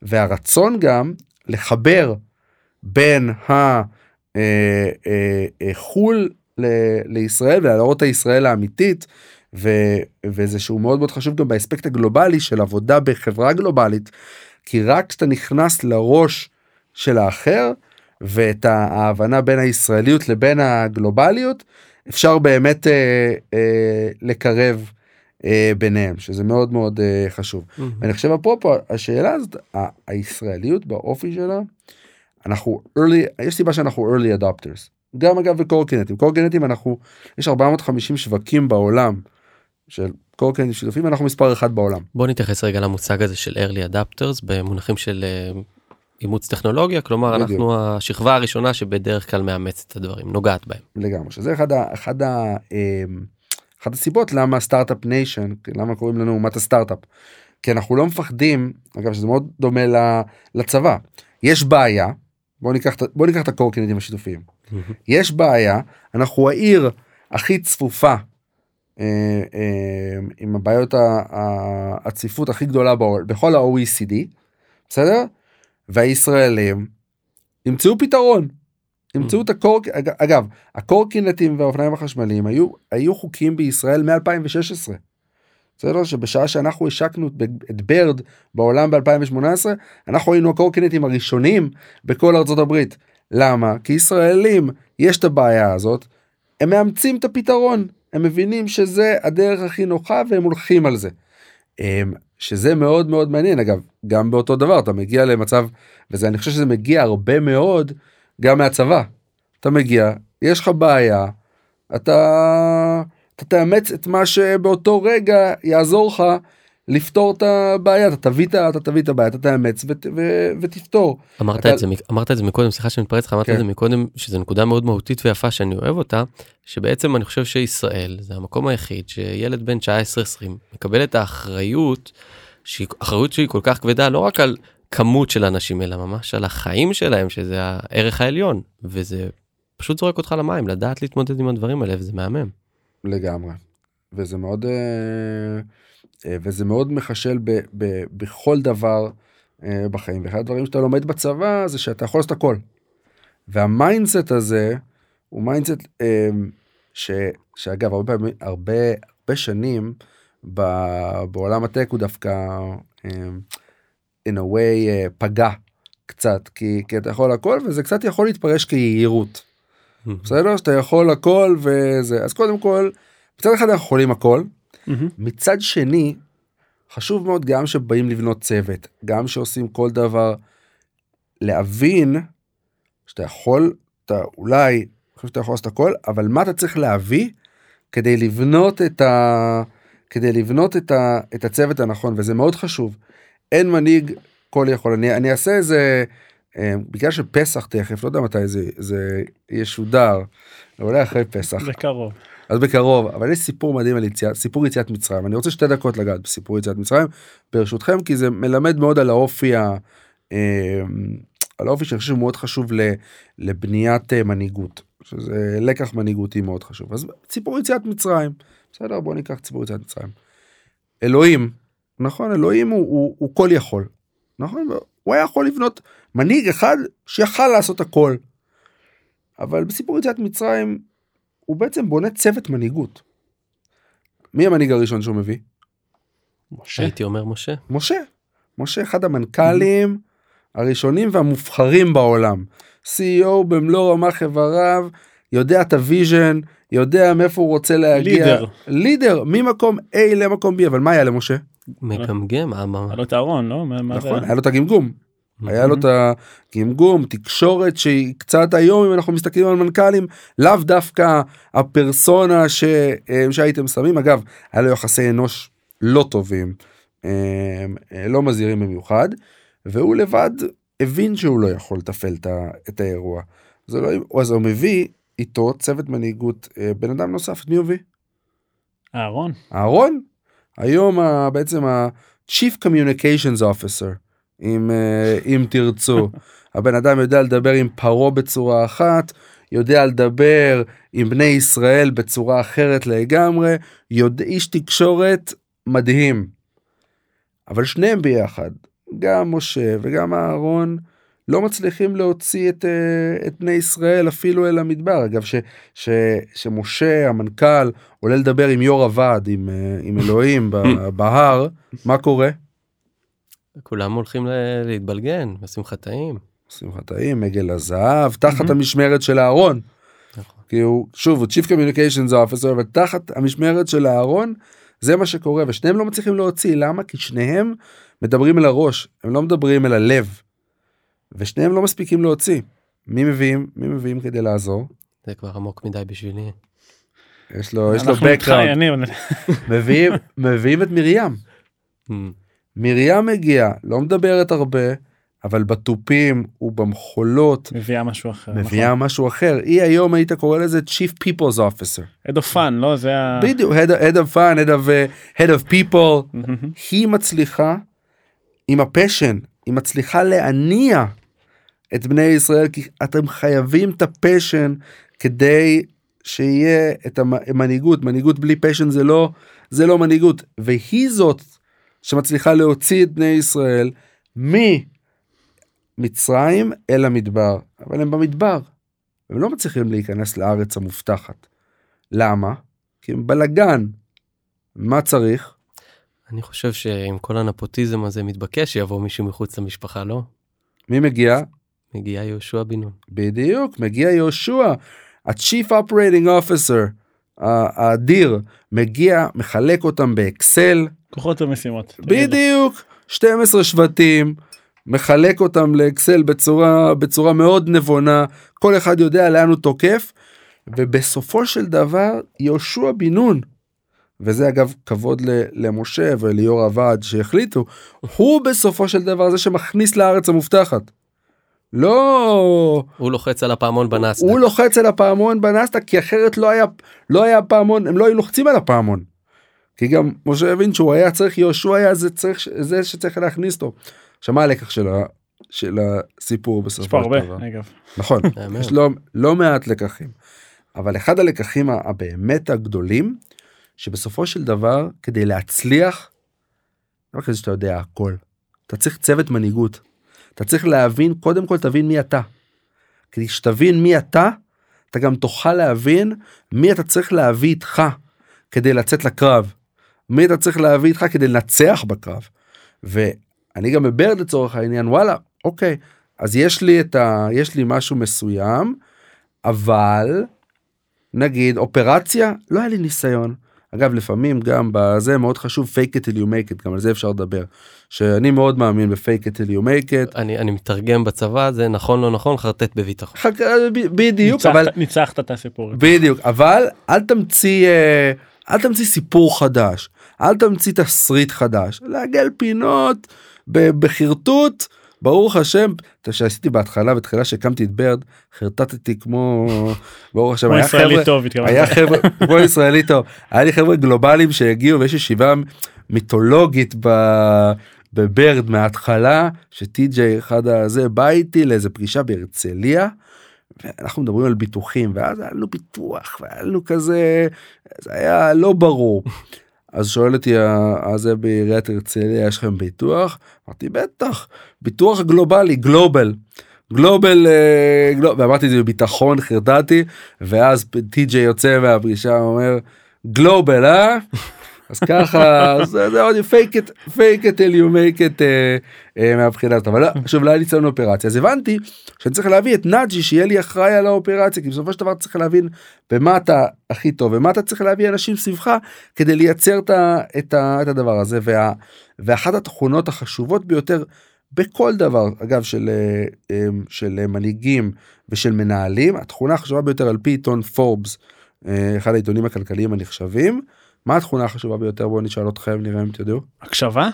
והרצון גם לחבר בין החו"ל אה, אה, אה לישראל ולהראות את הישראל האמיתית ו, וזה שהוא מאוד מאוד חשוב גם באספקט הגלובלי של עבודה בחברה גלובלית כי רק כשאתה נכנס לראש של האחר ואת ההבנה בין הישראליות לבין הגלובליות אפשר באמת אה, אה, לקרב אה, ביניהם שזה מאוד מאוד אה, חשוב. Mm-hmm. ואני חושב אפרופו השאלה הזאת הישראליות באופי שלה אנחנו early יש סיבה שאנחנו early adopters גם אגב בקורקינטים קורקינטים אנחנו יש 450 שווקים בעולם של קורקינטים שיתופים אנחנו מספר אחד בעולם. בוא נתייחס רגע למושג הזה של early adopters במונחים של אה, אימוץ טכנולוגיה כלומר בדיוק. אנחנו השכבה הראשונה שבדרך כלל מאמצת את הדברים נוגעת בהם. לגמרי שזה אחד ה... אחד ה... אמ, אחת הסיבות למה Start-Up Nation למה קוראים לנו אומת הסטארט-אפ. כי אנחנו לא מפחדים אגב שזה מאוד דומה לצבא יש בעיה בוא ניקח בוא ניקח את הקורקינטים השיתופיים יש בעיה אנחנו העיר הכי צפופה אה, אה, עם הבעיות הצפיפות הכי גדולה בכל ה-OECD בסדר והישראלים ימצאו פתרון. ימצאו mm. את הקורק... אגב, הקורקינטים והאופניים החשמליים היו, היו חוקיים בישראל מ-2016. בסדר? שבשעה שאנחנו השקנו את ברד בעולם ב-2018, אנחנו היינו הקורקינטים הראשונים בכל ארצות הברית. למה? כי ישראלים, יש את הבעיה הזאת, הם מאמצים את הפתרון. הם מבינים שזה הדרך הכי נוחה והם הולכים על זה. שזה מאוד מאוד מעניין אגב גם באותו דבר אתה מגיע למצב וזה אני חושב שזה מגיע הרבה מאוד גם מהצבא. אתה מגיע יש לך בעיה אתה אתה תאמץ את מה שבאותו רגע יעזור לך לפתור את הבעיה אתה תביא את אתה תביא את הבעיה אתה תאמץ ות, ו, ותפתור. אמרת אתה... את זה אמרת את זה מקודם סליחה שאני מתפרץ לך אמרת כן. את זה מקודם שזה נקודה מאוד מהותית ויפה שאני אוהב אותה שבעצם אני חושב שישראל זה המקום היחיד שילד בן 19-20 מקבל את האחריות שהיא אחריות שהיא כל כך כבדה לא רק על כמות של אנשים אלא ממש על החיים שלהם שזה הערך העליון וזה פשוט זורק אותך למים לדעת להתמודד עם הדברים האלה וזה מהמם. לגמרי וזה מאוד. Uh... אה, וזה מאוד מחשל ב, ב, בכל דבר אה, בחיים ואחד הדברים שאתה לומד בצבא זה שאתה יכול לעשות הכל. וה mindset הזה הוא mindset אה, ש, שאגב הרבה פעמים הרבה הרבה שנים ב, בעולם הטק הוא דווקא in a way פגע קצת כי, כי אתה יכול הכל וזה קצת יכול להתפרש כיהירות. בסדר שאתה יכול הכל וזה אז קודם כל מצד אחד אנחנו יכולים הכל Mm-hmm. מצד שני, חשוב מאוד גם שבאים לבנות צוות, גם שעושים כל דבר, להבין שאתה יכול, אתה אולי, חושב שאתה יכול לעשות הכל, אבל מה אתה צריך להביא כדי לבנות את ה... כדי לבנות את, ה, את הצוות הנכון וזה מאוד חשוב. אין מנהיג כל יכול. אני, אני אעשה איזה אה, בגלל שפסח תכף לא יודע מתי זה זה ישודר אולי אחרי פסח. בקרוב אז בקרוב אבל יש סיפור מדהים על יציאת סיפור יציאת מצרים. אני רוצה שתי דקות לגעת בסיפור יציאת מצרים ברשותכם כי זה מלמד מאוד על האופי ה... אה, על האופי שאני חושב מאוד חשוב לבניית אה, מנהיגות. שזה לקח מנהיגותי מאוד חשוב. אז סיפור יציאת מצרים. בסדר? בוא ניקח סיפור יציאת מצרים. אלוהים נכון? אלוהים הוא, הוא, הוא כל יכול. נכון? הוא היה יכול לבנות מנהיג אחד שיכל לעשות הכל. אבל בסיפור יציאת מצרים הוא בעצם בונה צוות מנהיגות. מי המנהיג הראשון שהוא מביא? משה. הייתי אומר משה. משה. משה אחד המנכ"לים הראשונים והמובחרים בעולם. CEO במלוא רמ"ח איבריו, יודע את ה vision, יודע מאיפה הוא רוצה להגיע. leader. leader, ממקום A למקום B, אבל מה היה למשה? מגמגם. מה- היה לו את הארון, לא? מה- מה זה נכון? היה לו את הגמגום. היה לו את הגמגום, תקשורת שהיא קצת היום אם אנחנו מסתכלים על מנכ"לים, לאו דווקא הפרסונה ש, אה, שהייתם שמים. אגב, היה לו יחסי אנוש לא טובים, אה, אה, לא מזהירים במיוחד, והוא לבד הבין שהוא לא יכול לתפעל את האירוע. זה לא, אז הוא מביא איתו צוות מנהיגות, בן אדם נוסף, מי הוא הביא? אהרון. אהרון, היום בעצם ה-Chief Communications Officer, אם, אה, אם תרצו. הבן אדם יודע לדבר עם פרעה בצורה אחת, יודע לדבר עם בני ישראל בצורה אחרת לגמרי, יודע, איש תקשורת מדהים. אבל שניהם ביחד, גם משה וגם אהרון, לא מצליחים להוציא את, אה, את בני ישראל אפילו אל המדבר. אגב, ש, ש, שמשה המנכ"ל עולה לדבר עם יו"ר הוועד, עם, אה, עם אלוהים בהר, מה קורה? כולם הולכים ל- להתבלגן בשמחתאים. שמחתאים, עגל הזהב, תחת. המשמרת של אהרון. נכון. כי הוא, שוב, הוא Chief Communications Officer, אבל תחת המשמרת של אהרון, זה מה שקורה, ושניהם לא מצליחים להוציא, למה? כי שניהם מדברים אל הראש, הם לא מדברים אל הלב. ושניהם לא מספיקים להוציא. מי מביאים? מי מביאים כדי לעזור? זה כבר עמוק מדי בשבילי. יש לו, יש לו אנחנו background. יניב. מביאים, מביאים את מרים. מרים מגיעה, לא מדברת הרבה, אבל בתופים ובמחולות מביאה משהו אחר. מביאה משהו אחר. היא היום היית קורא לזה Chief People's Officer. Head of Fun, לא? זה ה... בדיוק, Head, head of Fun, Head of, uh, head of People. היא מצליחה עם ה passion, היא מצליחה להניע את בני ישראל, כי אתם חייבים את ה passion כדי שיהיה את המנהיגות, מנהיגות בלי passion זה לא, זה לא מנהיגות, והיא זאת שמצליחה להוציא את בני ישראל ממצרים אל המדבר, אבל הם במדבר, הם לא מצליחים להיכנס לארץ המובטחת. למה? כי הם בלגן. מה צריך? אני חושב שעם כל הנפוטיזם הזה מתבקש שיבוא מישהו מחוץ למשפחה, לא? מי מגיע? מגיע יהושע בן נון. בדיוק, מגיע יהושע, ה-Chief Operating Officer, האדיר, מגיע, מחלק אותם באקסל, כוחות ומשימות. בדיוק, 12 שבטים, מחלק אותם לאקסל בצורה, בצורה מאוד נבונה, כל אחד יודע לאן הוא תוקף, ובסופו של דבר יהושע בן נון, וזה אגב כבוד ל- למשה וליו"ר הוועד שהחליטו, הוא בסופו של דבר זה שמכניס לארץ המובטחת. לא הוא לוחץ על הפעמון בנסדק. הוא לוחץ על הפעמון בנסדק כי אחרת לא היה לא היה פעמון הם לא היו לוחצים על הפעמון. כי גם משה הבין שהוא היה צריך יהושע היה זה צריך זה שצריך להכניס אותו. עכשיו מה הלקח של, ה, של הסיפור יש פה בסופו הרבה, של דבר? אגב. נכון. יש לא, לא מעט לקחים. אבל אחד הלקחים הבאמת הגדולים שבסופו של דבר כדי להצליח. לא כזה שאתה יודע הכל. אתה צריך צוות מנהיגות. אתה צריך להבין קודם כל תבין מי אתה. כדי שתבין מי אתה אתה גם תוכל להבין מי אתה צריך להביא איתך כדי לצאת לקרב. מי אתה צריך להביא איתך כדי לנצח בקרב. ואני גם בברד לצורך העניין וואלה אוקיי אז יש לי את ה... יש לי משהו מסוים אבל נגיד אופרציה לא היה לי ניסיון. אגב לפעמים גם בזה מאוד חשוב fake it till you make it גם על זה אפשר לדבר שאני מאוד מאמין ב-fake it till you make it אני, אני מתרגם בצבא, זה נכון לא נכון, חרטט בביטחון. חק- ב- בדיוק ניצחת- אבל ניצחת את הסיפור. בדיוק אבל אל תמציא אה, אל תמציא סיפור חדש אל תמציא תסריט חדש לעגל פינות בחרטוט ברוך השם אתה שעשיתי בהתחלה בתחילה שהקמתי את ברד חרטטתי כמו ברוך השם היה חבר'ה טוב. היה חבר'ה כמו ישראלי טוב היה לי חבר'ה גלובליים שהגיעו ויש ישיבה מיתולוגית ב... בברד מההתחלה שטי.ג'יי אחד הזה בא איתי לאיזה פגישה בהרצליה. ואנחנו מדברים על ביטוחים ואז היה לנו ביטוח והיה לנו כזה זה היה לא ברור. אז שואל אותי הזה בעיריית הרצליה יש לכם ביטוח? אמרתי בטח ביטוח גלובלי גלובל. global, אה, glob, ואמרתי את זה בביטחון, חרדתי, ואז טי.ג'יי יוצא מהפגישה, אומר, global, אה? אז ככה, זה זה עוד fake it, fake it till you make it uh, uh, מהבחינה הזאת, אבל לא, שוב, לא היה לי ניסיון אופרציה, אז הבנתי שאני צריך להביא את נאג'י שיהיה לי אחראי על האופרציה, כי בסופו של דבר צריך להבין במה אתה הכי טוב, ומה אתה צריך להביא אנשים סביבך כדי לייצר את, את, את הדבר הזה, וה, ואחת התכונות החשובות ביותר בכל דבר, אגב, של, um, של מנהיגים ושל מנהלים, התכונה החשובה ביותר על פי עיתון פורבס, אחד העיתונים הכלכליים הנחשבים, מה התכונה החשובה ביותר? בואו נשאל אתכם נראה אם תדעו. הקשבה?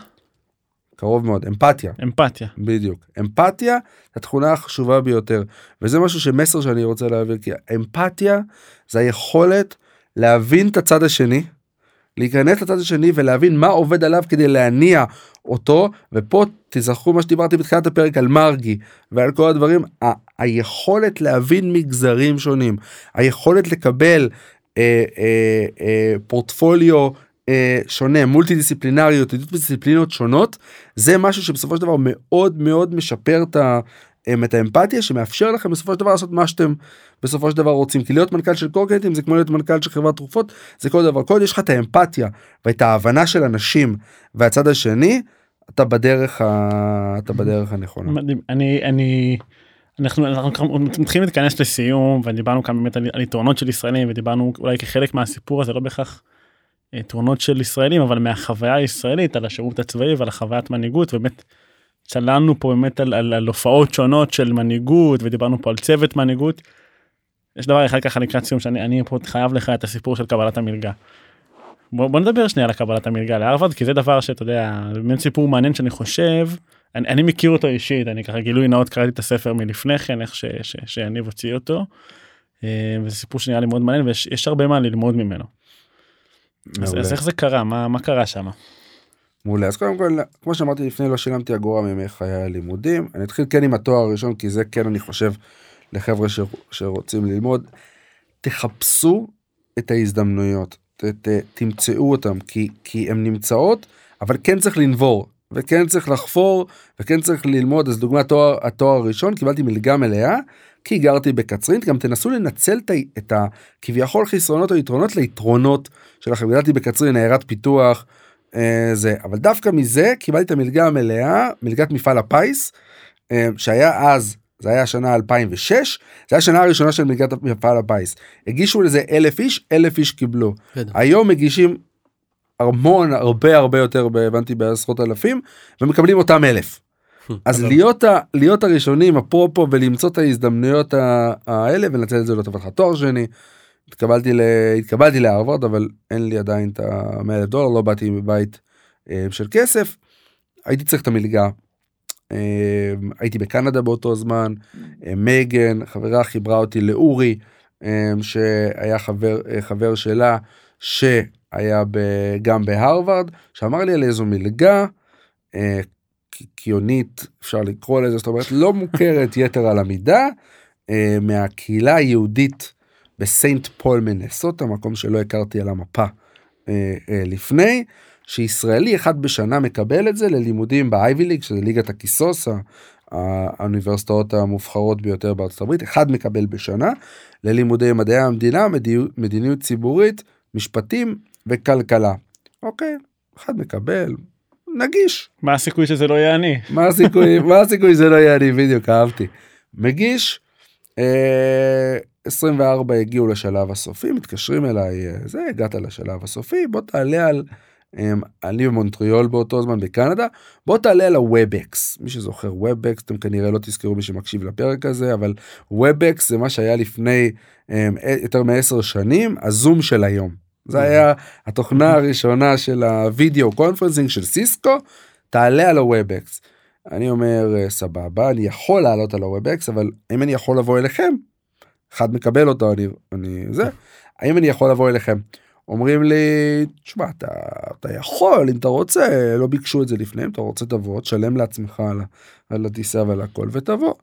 קרוב מאוד אמפתיה. אמפתיה. בדיוק. אמפתיה התכונה החשובה ביותר. וזה משהו שמסר שאני רוצה להעביר כי אמפתיה זה היכולת להבין את הצד השני להיכנס לצד השני ולהבין מה עובד עליו כדי להניע אותו. ופה תזכרו מה שדיברתי בתחילת הפרק על מרגי ועל כל הדברים. ה- היכולת להבין מגזרים שונים היכולת לקבל פורטפוליו אה, שונה מולטי דיסציפלינריות דיסציפלינות שונות זה משהו שבסופו של דבר מאוד מאוד משפר את, ה, אה, את האמפתיה שמאפשר לכם בסופו של דבר לעשות מה שאתם בסופו של דבר רוצים כי להיות מנכ"ל של קורקנטים זה כמו להיות מנכ"ל של חברת תרופות זה כל דבר כל יש לך את האמפתיה ואת ההבנה של אנשים והצד השני אתה בדרך ה... אתה בדרך הנכונה. מדהים אני אני. אנחנו, אנחנו מתחילים להתכנס לסיום ודיברנו כאן באמת על, על יתרונות של ישראלים ודיברנו אולי כחלק מהסיפור הזה לא בהכרח יתרונות של ישראלים אבל מהחוויה הישראלית על השירות הצבאי ועל החוויית מנהיגות באמת צללנו פה באמת על, על, על הופעות שונות של מנהיגות ודיברנו פה על צוות מנהיגות. יש דבר אחד ככה לקראת סיום שאני אני פה חייב לך את הסיפור של קבלת המלגה. בוא, בוא נדבר שנייה על קבלת המלגה להרווארד כי זה דבר שאתה יודע באמת סיפור מעניין שאני חושב. אני, אני מכיר אותו אישית אני ככה גילוי נאות קראתי את הספר מלפני כן איך שיניב הוציא אותו. אה, וזה סיפור שנראה לי מאוד מעניין ויש הרבה מה ללמוד ממנו. אז, אז איך זה קרה מה מה קרה שם. מעולה אז קודם כל כמו שאמרתי לפני לא שילמתי אגורה מימי חיי הלימודים אני אתחיל כן עם התואר הראשון כי זה כן אני חושב לחבר'ה ש, שרוצים ללמוד. תחפשו את ההזדמנויות ת, ת, תמצאו אותם כי כי הן נמצאות אבל כן צריך לנבור וכן צריך לחפור וכן צריך ללמוד. אז דוגמא התואר התואר הראשון קיבלתי מלגה מלאה כי גרתי בקצרין. גם תנסו לנצל את הכביכול חסרונות או יתרונות ליתרונות שלכם. גדלתי בקצרין עיירת פיתוח אה, זה. אבל דווקא מזה קיבלתי את המלגה המלאה מלגת מפעל הפיס אה, שהיה אז זה היה שנה 2006 זה השנה הראשונה של מלגת מפעל הפיס. הגישו לזה אלף איש אלף איש קיבלו. היום מגישים המון הרבה הרבה יותר הבנתי בעשרות אלפים ומקבלים אותם אלף. אז להיות, ה, להיות הראשונים אפרופו ולמצוא את ההזדמנויות האלה ולנצל את זה לטובתך תואר שני. התקבלתי, ל, התקבלתי להרווארד אבל אין לי עדיין את ה-100 אלף דולר לא באתי מבית אה, של כסף. הייתי צריך את המלגה. אה, הייתי בקנדה באותו זמן אה, מייגן חברה חיברה אותי לאורי אה, שהיה חבר אה, חבר שלה. ש... היה ב, גם בהרווארד שאמר לי על איזו מלגה אה, קיקיונית אפשר לקרוא לזה זאת אומרת לא מוכרת יתר על המידה אה, מהקהילה היהודית בסיינט פול מנסות המקום שלא הכרתי על המפה אה, אה, לפני שישראלי אחד בשנה מקבל את זה ללימודים באייבי ליג שזה ליגת הכיסוס האוניברסיטאות המובחרות ביותר בארצות הברית אחד מקבל בשנה ללימודי מדעי המדינה מדיניות ציבורית משפטים וכלכלה. אוקיי, אחד מקבל, נגיש. מה הסיכוי שזה לא יהיה אני? מה הסיכוי, מה הסיכוי שזה לא יהיה אני, בדיוק, אהבתי. מגיש, אה, 24 הגיעו לשלב הסופי, מתקשרים אליי, אה, זה, הגעת לשלב הסופי, בוא תעלה על, אה, אני במונטריאול באותו זמן בקנדה, בוא תעלה על ה Webex, מי שזוכר Webex, אתם כנראה לא תזכרו מי שמקשיב לפרק הזה, אבל Webex זה מה שהיה לפני אה, יותר מעשר שנים, הזום של היום. זה היה התוכנה הראשונה של ה video conferencing של סיסקו תעלה על ה Webex. אני אומר סבבה אני יכול לעלות על ה Webex אבל אם אני יכול לבוא אליכם אחד מקבל אותו אני אני זה האם אני יכול לבוא אליכם אומרים לי תשמע אתה, אתה יכול אם אתה רוצה לא ביקשו את זה לפני אם אתה רוצה תבוא תשלם לעצמך על, על הטיסה ועל הכל ותבוא.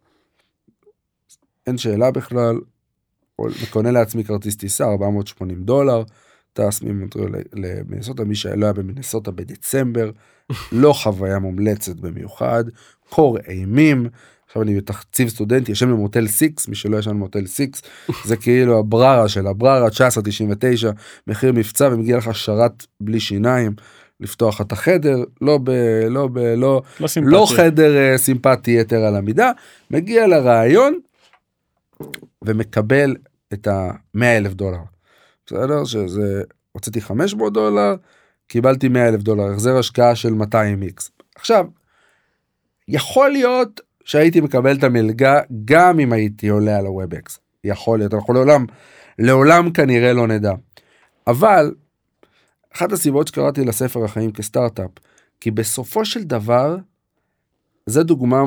אין שאלה בכלל. קונה לעצמי כרטיס טיסה 480 דולר טס ממונטריאול למינסוטה, מי שלא היה במינסוטה בדצמבר, לא חוויה מומלצת במיוחד, קור אימים. עכשיו אני בתקציב סטודנטי ישן במוטל 6 מי שלא ישן במוטל 6 זה כאילו הבררה של הבררה 1999 מחיר מבצע ומגיע לך שרת בלי שיניים לפתוח את החדר לא ב... לא ב... לא לא סימפטי. לא חדר אה, סימפטי יתר על המידה מגיע לרעיון ומקבל את ה-100 אלף דולר. בסדר שזה הוצאתי 500 דולר קיבלתי 100 אלף דולר החזר השקעה של 200 X. עכשיו יכול להיות שהייתי מקבל את המלגה גם אם הייתי עולה על ה Webex יכול להיות אנחנו לעולם לעולם כנראה לא נדע. אבל אחת הסיבות שקראתי לספר החיים כסטארט-אפ כי בסופו של דבר זה דוגמה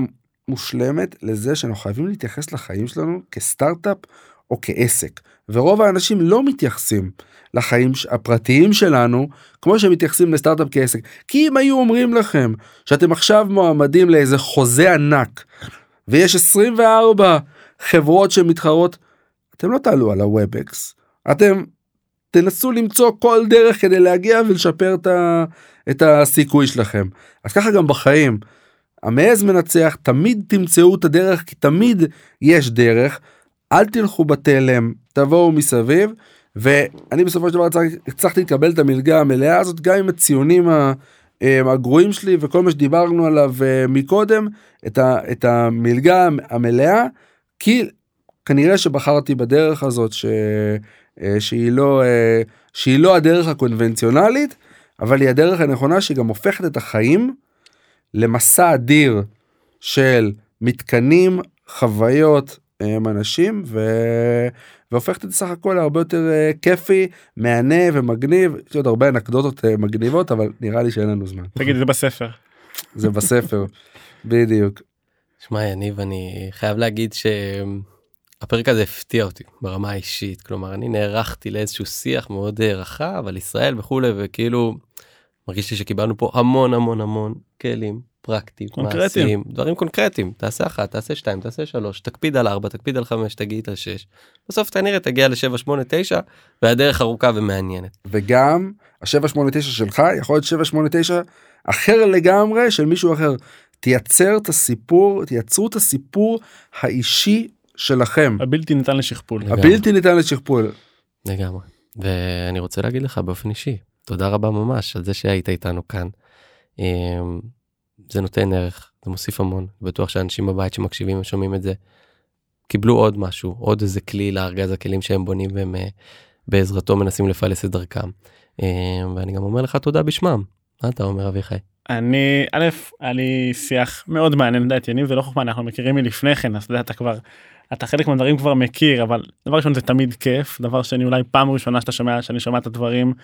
מושלמת לזה שאנחנו חייבים להתייחס לחיים שלנו כסטארט-אפ או כעסק. ורוב האנשים לא מתייחסים לחיים הפרטיים שלנו כמו שמתייחסים לסטארט-אפ כעסק. כי אם היו אומרים לכם שאתם עכשיו מועמדים לאיזה חוזה ענק ויש 24 חברות שמתחרות אתם לא תעלו על ה Webex אתם תנסו למצוא כל דרך כדי להגיע ולשפר את, ה, את הסיכוי שלכם. אז ככה גם בחיים. המעז מנצח תמיד תמצאו את הדרך כי תמיד יש דרך אל תלכו בתלם תבואו מסביב ואני בסופו של דבר הצלח- הצלחתי לקבל את המלגה המלאה הזאת גם עם הציונים אה, הגרועים שלי וכל מה שדיברנו עליו אה, מקודם את, ה, את המלגה המלאה כי כנראה שבחרתי בדרך הזאת ש, אה, שהיא לא שהיא לא הדרך הקונבנציונלית אבל היא הדרך הנכונה שהיא גם הופכת את החיים למסע אדיר של מתקנים חוויות אנשים ו... והופכת את זה סך הכל להרבה יותר אה, כיפי מהנה ומגניב. יש עוד הרבה אנקדוטות אה, מגניבות אבל נראה לי שאין לנו זמן. תגיד זה בספר. זה בספר בדיוק. שמע יניב אני חייב להגיד שהפרק הזה הפתיע אותי ברמה האישית. כלומר אני נערכתי לאיזשהו שיח מאוד אה, רחב על ישראל וכולי וכאילו מרגיש לי שקיבלנו פה המון המון המון כלים פרקטיים קונקרטיים. מעשיים, דברים קונקרטיים תעשה אחת תעשה שתיים תעשה שלוש תקפיד על ארבע תקפיד על חמש תגיד על שש בסוף כנראה תגיע לשבע שמונה תשע והדרך ארוכה ומעניינת. וגם ה-789 שלך יכול להיות 789 אחר לגמרי של מישהו אחר. תייצר את הסיפור תייצרו את הסיפור האישי שלכם הבלתי ניתן לשכפול. לגמרי. הבלתי ניתן לשכפול. לגמרי. ואני רוצה להגיד לך באופן אישי, תודה רבה ממש על זה שהיית איתנו כאן. זה נותן ערך, זה מוסיף המון, בטוח שאנשים בבית שמקשיבים ושומעים את זה, קיבלו עוד משהו, עוד איזה כלי לארגז הכלים שהם בונים והם אה, בעזרתו מנסים לפלס את דרכם. אמ, ואני גם אומר לך תודה בשמם. מה אתה אומר אביחי? אני א' היה לי שיח מאוד מעניין לדעת יניב זה לא חוכמה אנחנו מכירים מלפני כן אז אתה כבר אתה חלק מהדברים כבר מכיר אבל דבר ראשון זה תמיד כיף דבר שני אולי פעם ראשונה שאתה שומע שאני שומע את הדברים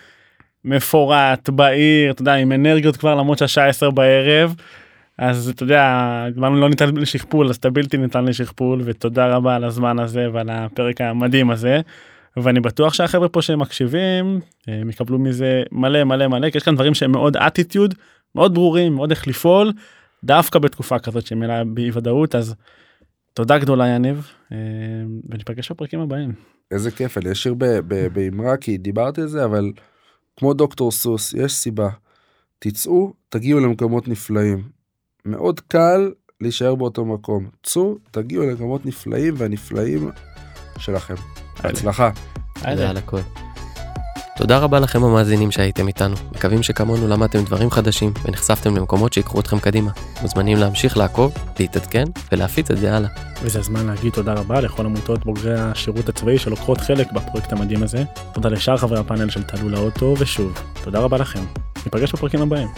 מפורט בהיר אתה יודע עם אנרגיות כבר למרות שהשעה 10 בערב. אז אתה יודע זמן לא ניתן לשכפול אז אתה בלתי ניתן לשכפול ותודה רבה על הזמן הזה ועל הפרק המדהים הזה. ואני בטוח שהחבר'ה פה שמקשיבים הם יקבלו מזה מלא מלא מלא כי יש כאן דברים שהם מאוד אטיטיוד מאוד ברורים מאוד איך לפעול דווקא בתקופה כזאת שמלאה באי ודאות אז תודה גדולה יניב אה, וניפגש בפרקים הבאים. איזה כיף אני אשאיר באמרה כי דיברתי על זה אבל כמו דוקטור סוס יש סיבה. תצאו תגיעו למקומות נפלאים. מאוד קל להישאר באותו מקום. צאו תגיעו למקומות נפלאים והנפלאים שלכם. בהצלחה. תודה על הכל. תודה רבה לכם המאזינים שהייתם איתנו, מקווים שכמונו למדתם דברים חדשים ונחשפתם למקומות שיקחו אתכם קדימה. מוזמנים להמשיך לעקוב, להתעדכן ולהפיץ את זה הלאה. וזה הזמן להגיד תודה רבה לכל עמותות בוגרי השירות הצבאי שלוקחות חלק בפרויקט המדהים הזה. תודה לשאר חברי הפאנל של תעלו לאוטו ושוב תודה רבה לכם. ניפגש בפרקים הבאים.